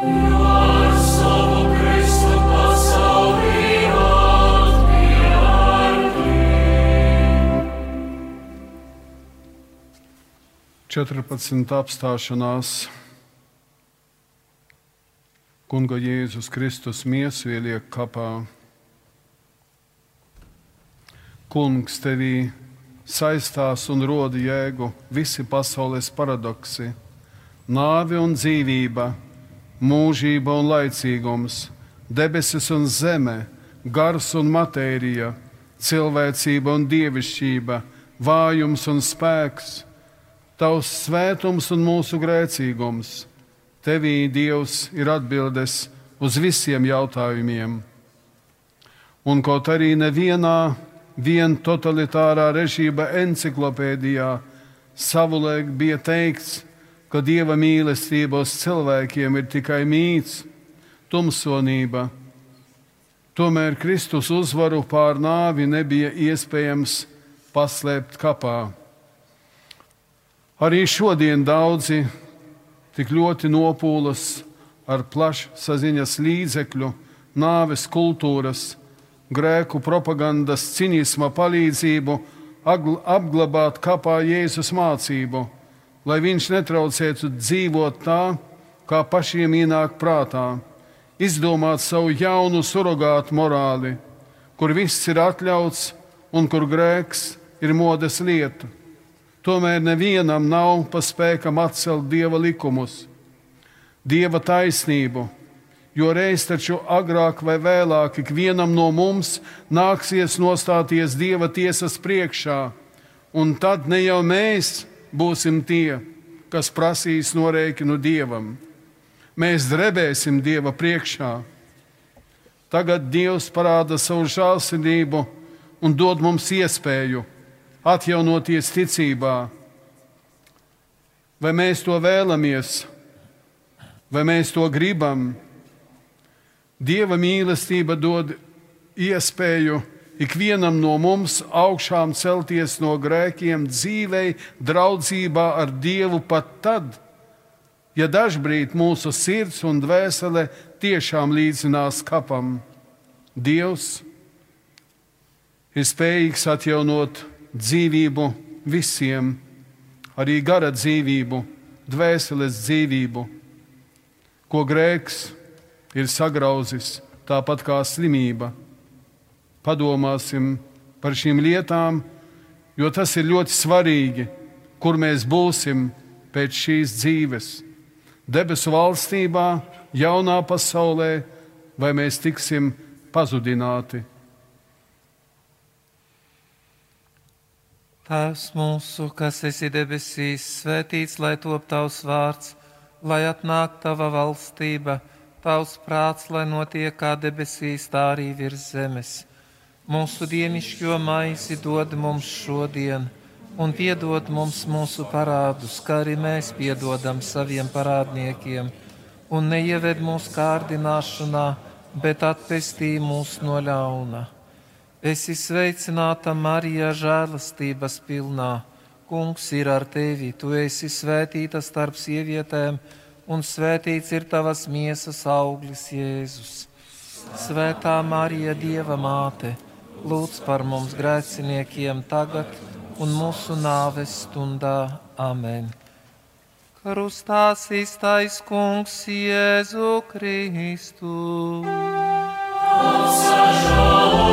Ar savu Kristu pasaulī Četrpadsmit apstāšanās Kunga Jēzus Kristus miesu ieliek kapā. Kungs tevī saistās un roda jēgu visi pasaules paradoksi, nāve un dzīvība, mūžība un laicīgums, debesis un zeme, gars un matērija, cilvēcība un dievišķība, vājums un spēks, tavs svētums un mūsu grēcīgums. Tevī Dievs ir atbildes uz visiem jautājumiem. Un kaut arī nevienā vien totalitārā režīma enciklopēdijā savulaik bija teikts, ka dieva mīlestība uz cilvēkiem ir tikai mīts, tumsonība. Tomēr Kristus uzvaru pār nāvi nebija iespējams paslēpt kapā. Arī šodien daudzi tik ļoti nopūlas ar plašsaziņas līdzekļu, nāves kultūras, grēku propagandas, cinisma palīdzību apglabāt kapā Jēzus mācību, lai viņš netraucētu dzīvot tā, kā pašiem ienāk prātā, izdomāt savu jaunu surrogātu morāli, kur viss ir atļauts un kur grēks ir modes lieta. Tomēr nevienam nav pa spēkam atcelt dieva likumus, dieva taisnību, jo reiz taču agrāk vai vēlāk ikvienam no mums nāksies nostāties dieva tiesas priekšā, un tad ne jau mēs būsim tie, kas prasīs norēķinu dievam. Mēs drebēsim dieva priekšā. Tagad Dievs parāda savu žēlsirdību un dod mums iespēju atjaunoties ticībā. Vai mēs to vēlamies, vai mēs to gribam? Dieva mīlestība dod iespēju ikvienam no mums augšām celties no grēkiem, dzīvei, draudzībā ar Dievu pat tad, ja dažbrīd mūsu sirds un dvēsele tiešām līdzinās kapam. Dievs ir spējīgs atjaunot dzīvību visiem, arī gara dzīvību, dvēseles dzīvību, ko grēks ir sagrauzis, tāpat kā slimība. Padomāsim par šīm lietām, jo tas ir ļoti svarīgi, kur mēs būsim pēc šīs dzīves. Debesu valstībā, jaunā pasaulē, vai mēs tiksim pazudināti. Tēvs mūsu, kas esi debesīs, svētīts lai top tavs vārds, lai atnāk tava valstība, tavs prāts, lai notiek kā debesīs, tā arī virs zemes. Mūsu dienišķo maizi dod mums šodien, un piedod mums mūsu parādus, kā arī mēs piedodam saviem parādniekiem, un neieved mūsu kārdināšanā, bet atpestī mūs no ļauna Esi sveicināta, Marija, žēlastības pilnā. Kungs ir ar tevi, tu esi svētīta starp sievietēm, un svētīts ir tavas miesas auglis, Jēzus. Svētā Marija, Dieva māte, lūdz par mums grēciniekiem tagad un mūsu nāves stundā. Amen. Krustā iztais kungs Jēzu Kristu. Sažalojumā.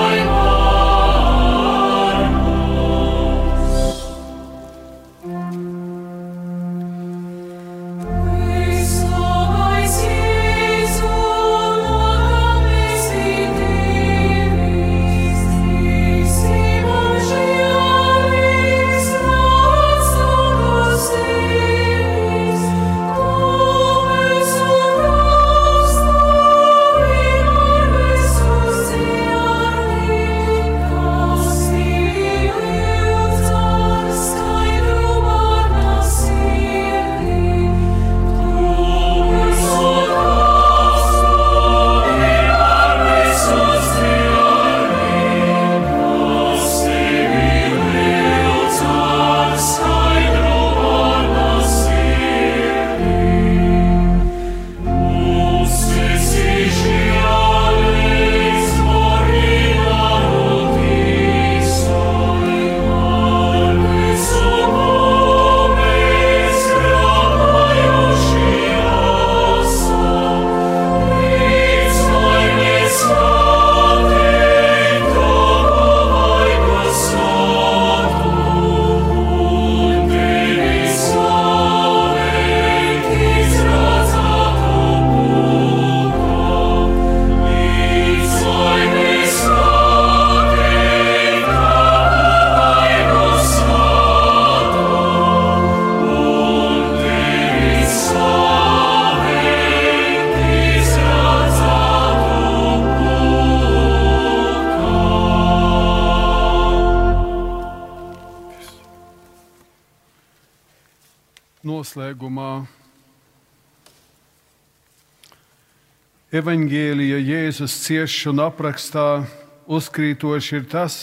Evaņģēlija Jēzus ciešanu aprakstā uzkrītoši ir tas,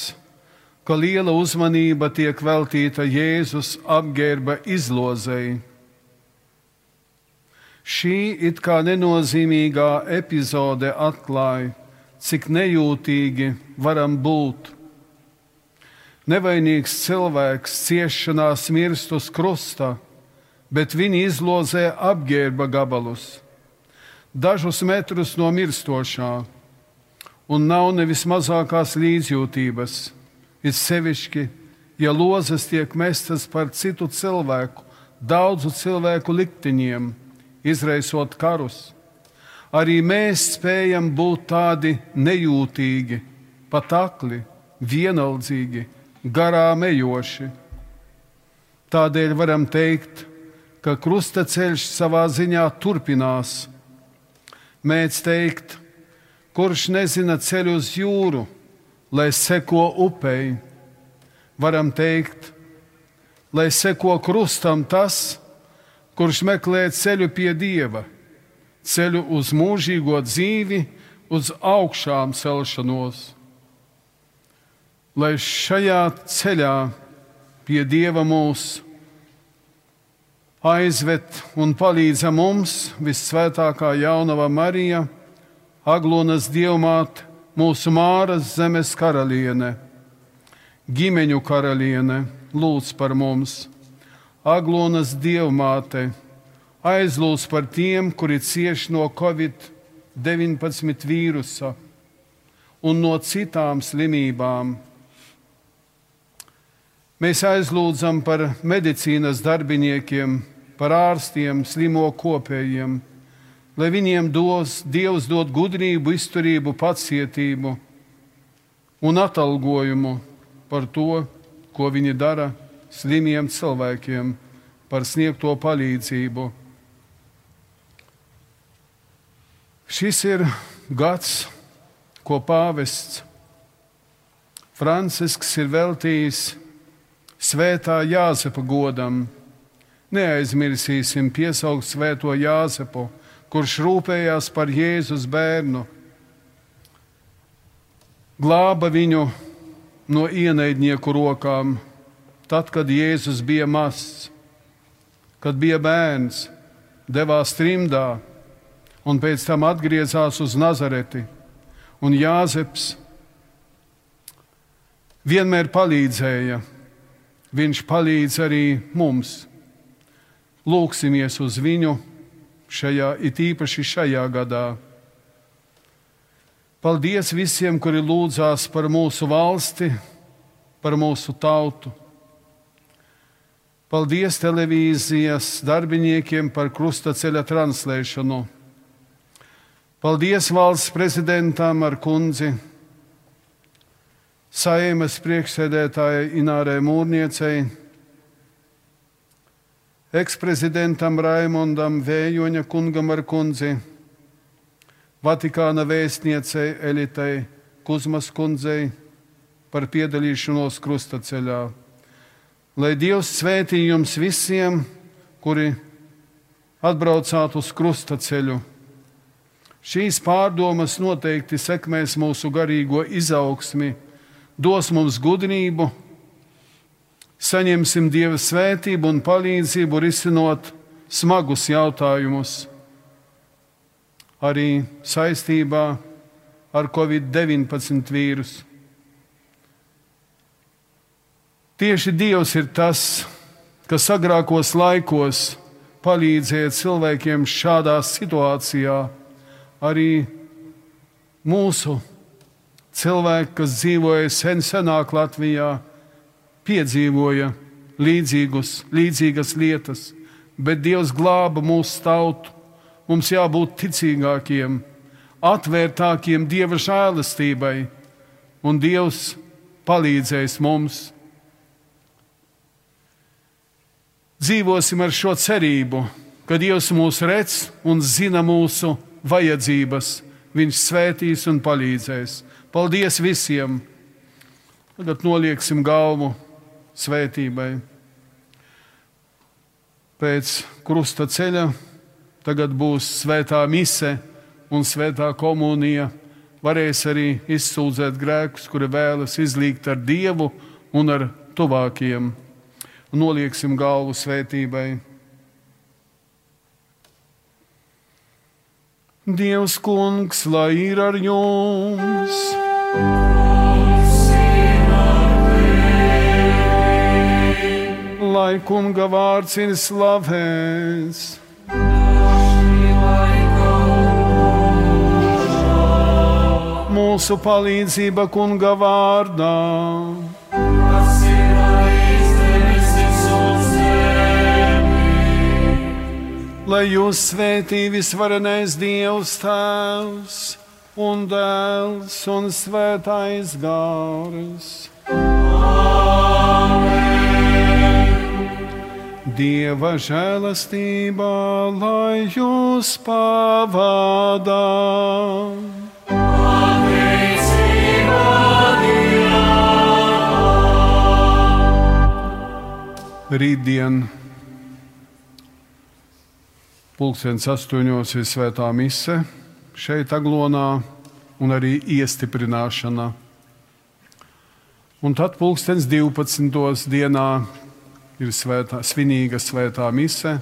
ka liela uzmanība tiek veltīta Jēzus apģērba izlozei. Šī it kā nenozīmīgā epizode atklāja, cik nejūtīgi varam būt. Nevainīgs cilvēks ciešanās mirst uz krusta, bet viņi izlozē apģērba gabalus, dažus metrus no mirstošā, un nav nevis mazākās līdzjūtības. Ir sevišķi, ja lozes tiek mestas par citu cilvēku, daudzu cilvēku likteņiem izraisot karus. Arī mēs spējam būt tādi nejūtīgi, pat akli, vienaldzīgi, garām ejoši. Tādēļ varam teikt, ka krustaceļš savā ziņā turpinās. Mēdz teikt, kurš nezina ceļu uz jūru, lai seko upei. Varam teikt, lai seko krustam tas, kurš meklē ceļu pie dieva, ceļu uz mūžīgo dzīvi, uz augšām celšanos. Lai šajā ceļā pie dieva mūs aizved un palīdz mums visvētākā jaunava Marija, Aglonas dievmāte, mūsu māras zemes karaliene, ģimeņu karaliene, lūdz par mums! Aglonas dievmāte, aizlūdz par tiem, kuri cieš no Covid-19 vīrusa un no citām slimībām. Mēs aizlūdzam par medicīnas darbiniekiem, par ārstiem, slimo kopējiem, lai viņiem dos, Dievs dod gudrību, izturību, pacietību un atalgojumu par to, ko viņi dara slimiem cilvēkiem par sniegto palīdzību. Šis ir gads, ko pāvests Francisks ir veltījis svētā Jāzepa godam. Neaizmirsīsim piesaukt svēto Jāzepu, kurš rūpējās par Jēzus bērnu, glāba viņu no ienaidnieku rokām Tad, kad Jēzus bija mazs, kad bija bērns, devās trimdā un pēc tam atgriezās uz Nazareti. Un Jāzeps vienmēr palīdzēja. Viņš palīdz arī mums. Lūksimies uz viņu šajā, it īpaši šajā gadā. Paldies visiem, kuri lūdzās par mūsu valsti, par mūsu tautu. Paldies televīzijas darbiniekiem par krustaceļa translēšanu. Paldies valsts prezidentam ar kundzi, saimas priekšsēdētājai Inārai Mūrniecei, eksprezidentam Raimondam Vējoņa kungam ar kundzi, Vatikāna vēstniecei Elitai Kuzmas kundzei par piedalīšanos krustaceļā. Lai Dievs svētī jums visiem, kuri atbraucāt uz krusta ceļu. Šīs pārdomas noteikti sekmēs mūsu garīgo izaugsmi, dos mums gudrību, saņemsim Dieva svētību un palīdzību risinot smagus jautājumus, arī saistībā ar Covid-19 vīrusu. Tieši Dievs ir tas, kas agrākos laikos palīdzēja cilvēkiem šādā situācijā. Arī mūsu cilvēki, kas dzīvoja sen senāk Latvijā, piedzīvoja līdzīgus, līdzīgas lietas, bet Dievs glāba mūsu tautu. Mums jābūt ticīgākiem, atvērtākiem Dieva žēlastībai, un Dievs palīdzēs mums dzīvosim ar šo cerību, ka Dievs mūs redz un zina mūsu vajadzības. Viņš svētīs un palīdzēs. Paldies visiem! Tagad nolieksim galvu svētībai. Pēc krusta ceļa tagad būs svētā mise un svētā komunija. Varēs arī izsūdzēt grēkus, kuri vēlas izlīgt ar Dievu un ar tuvākiem nolieksim galvu svētībai. Dievs kungs, lai ir ar jums! Lai kunga vārds ir slavēts! Mūsu palīdzība kunga vārdā! lai jūs svētī visvarenais Dievs Tēvs un Dēls un Svētais Gārs. Dieva žēlastībā, lai jūs pavadā. Rītdien Pulkstenis astoņos ir svētā mise šeit, Aglonā, un arī iestiprināšana. Un tad pulkstenis 12. dienā ir svētā, svinīga svētā mise,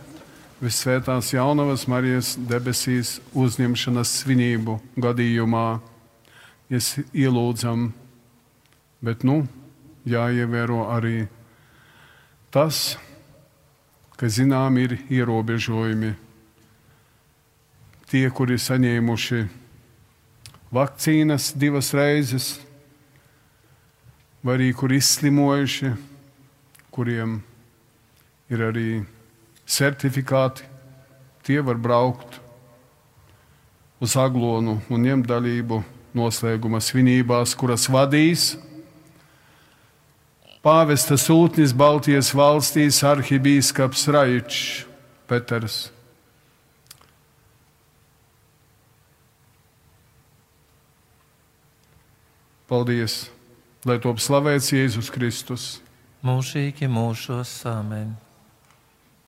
visvētās jaunavas Marijas debesīs uzņemšanas svinību gadījumā. Mēs ielūdzam, bet nu jāievēro arī tas, ka zinām ir ierobežojumi tie, kuri saņēmuši vakcīnas divas reizes, vai arī kuri izslimojuši, kuriem ir arī certifikāti, tie var braukt uz aglonu un ņemt dalību noslēguma svinībās, kuras vadīs pāvesta sūtnis Baltijas valstīs arhibīskaps Raičs Peters. Paldies! Lai top slavēts Jēzus Kristus! Mūžīgi mūžos amen!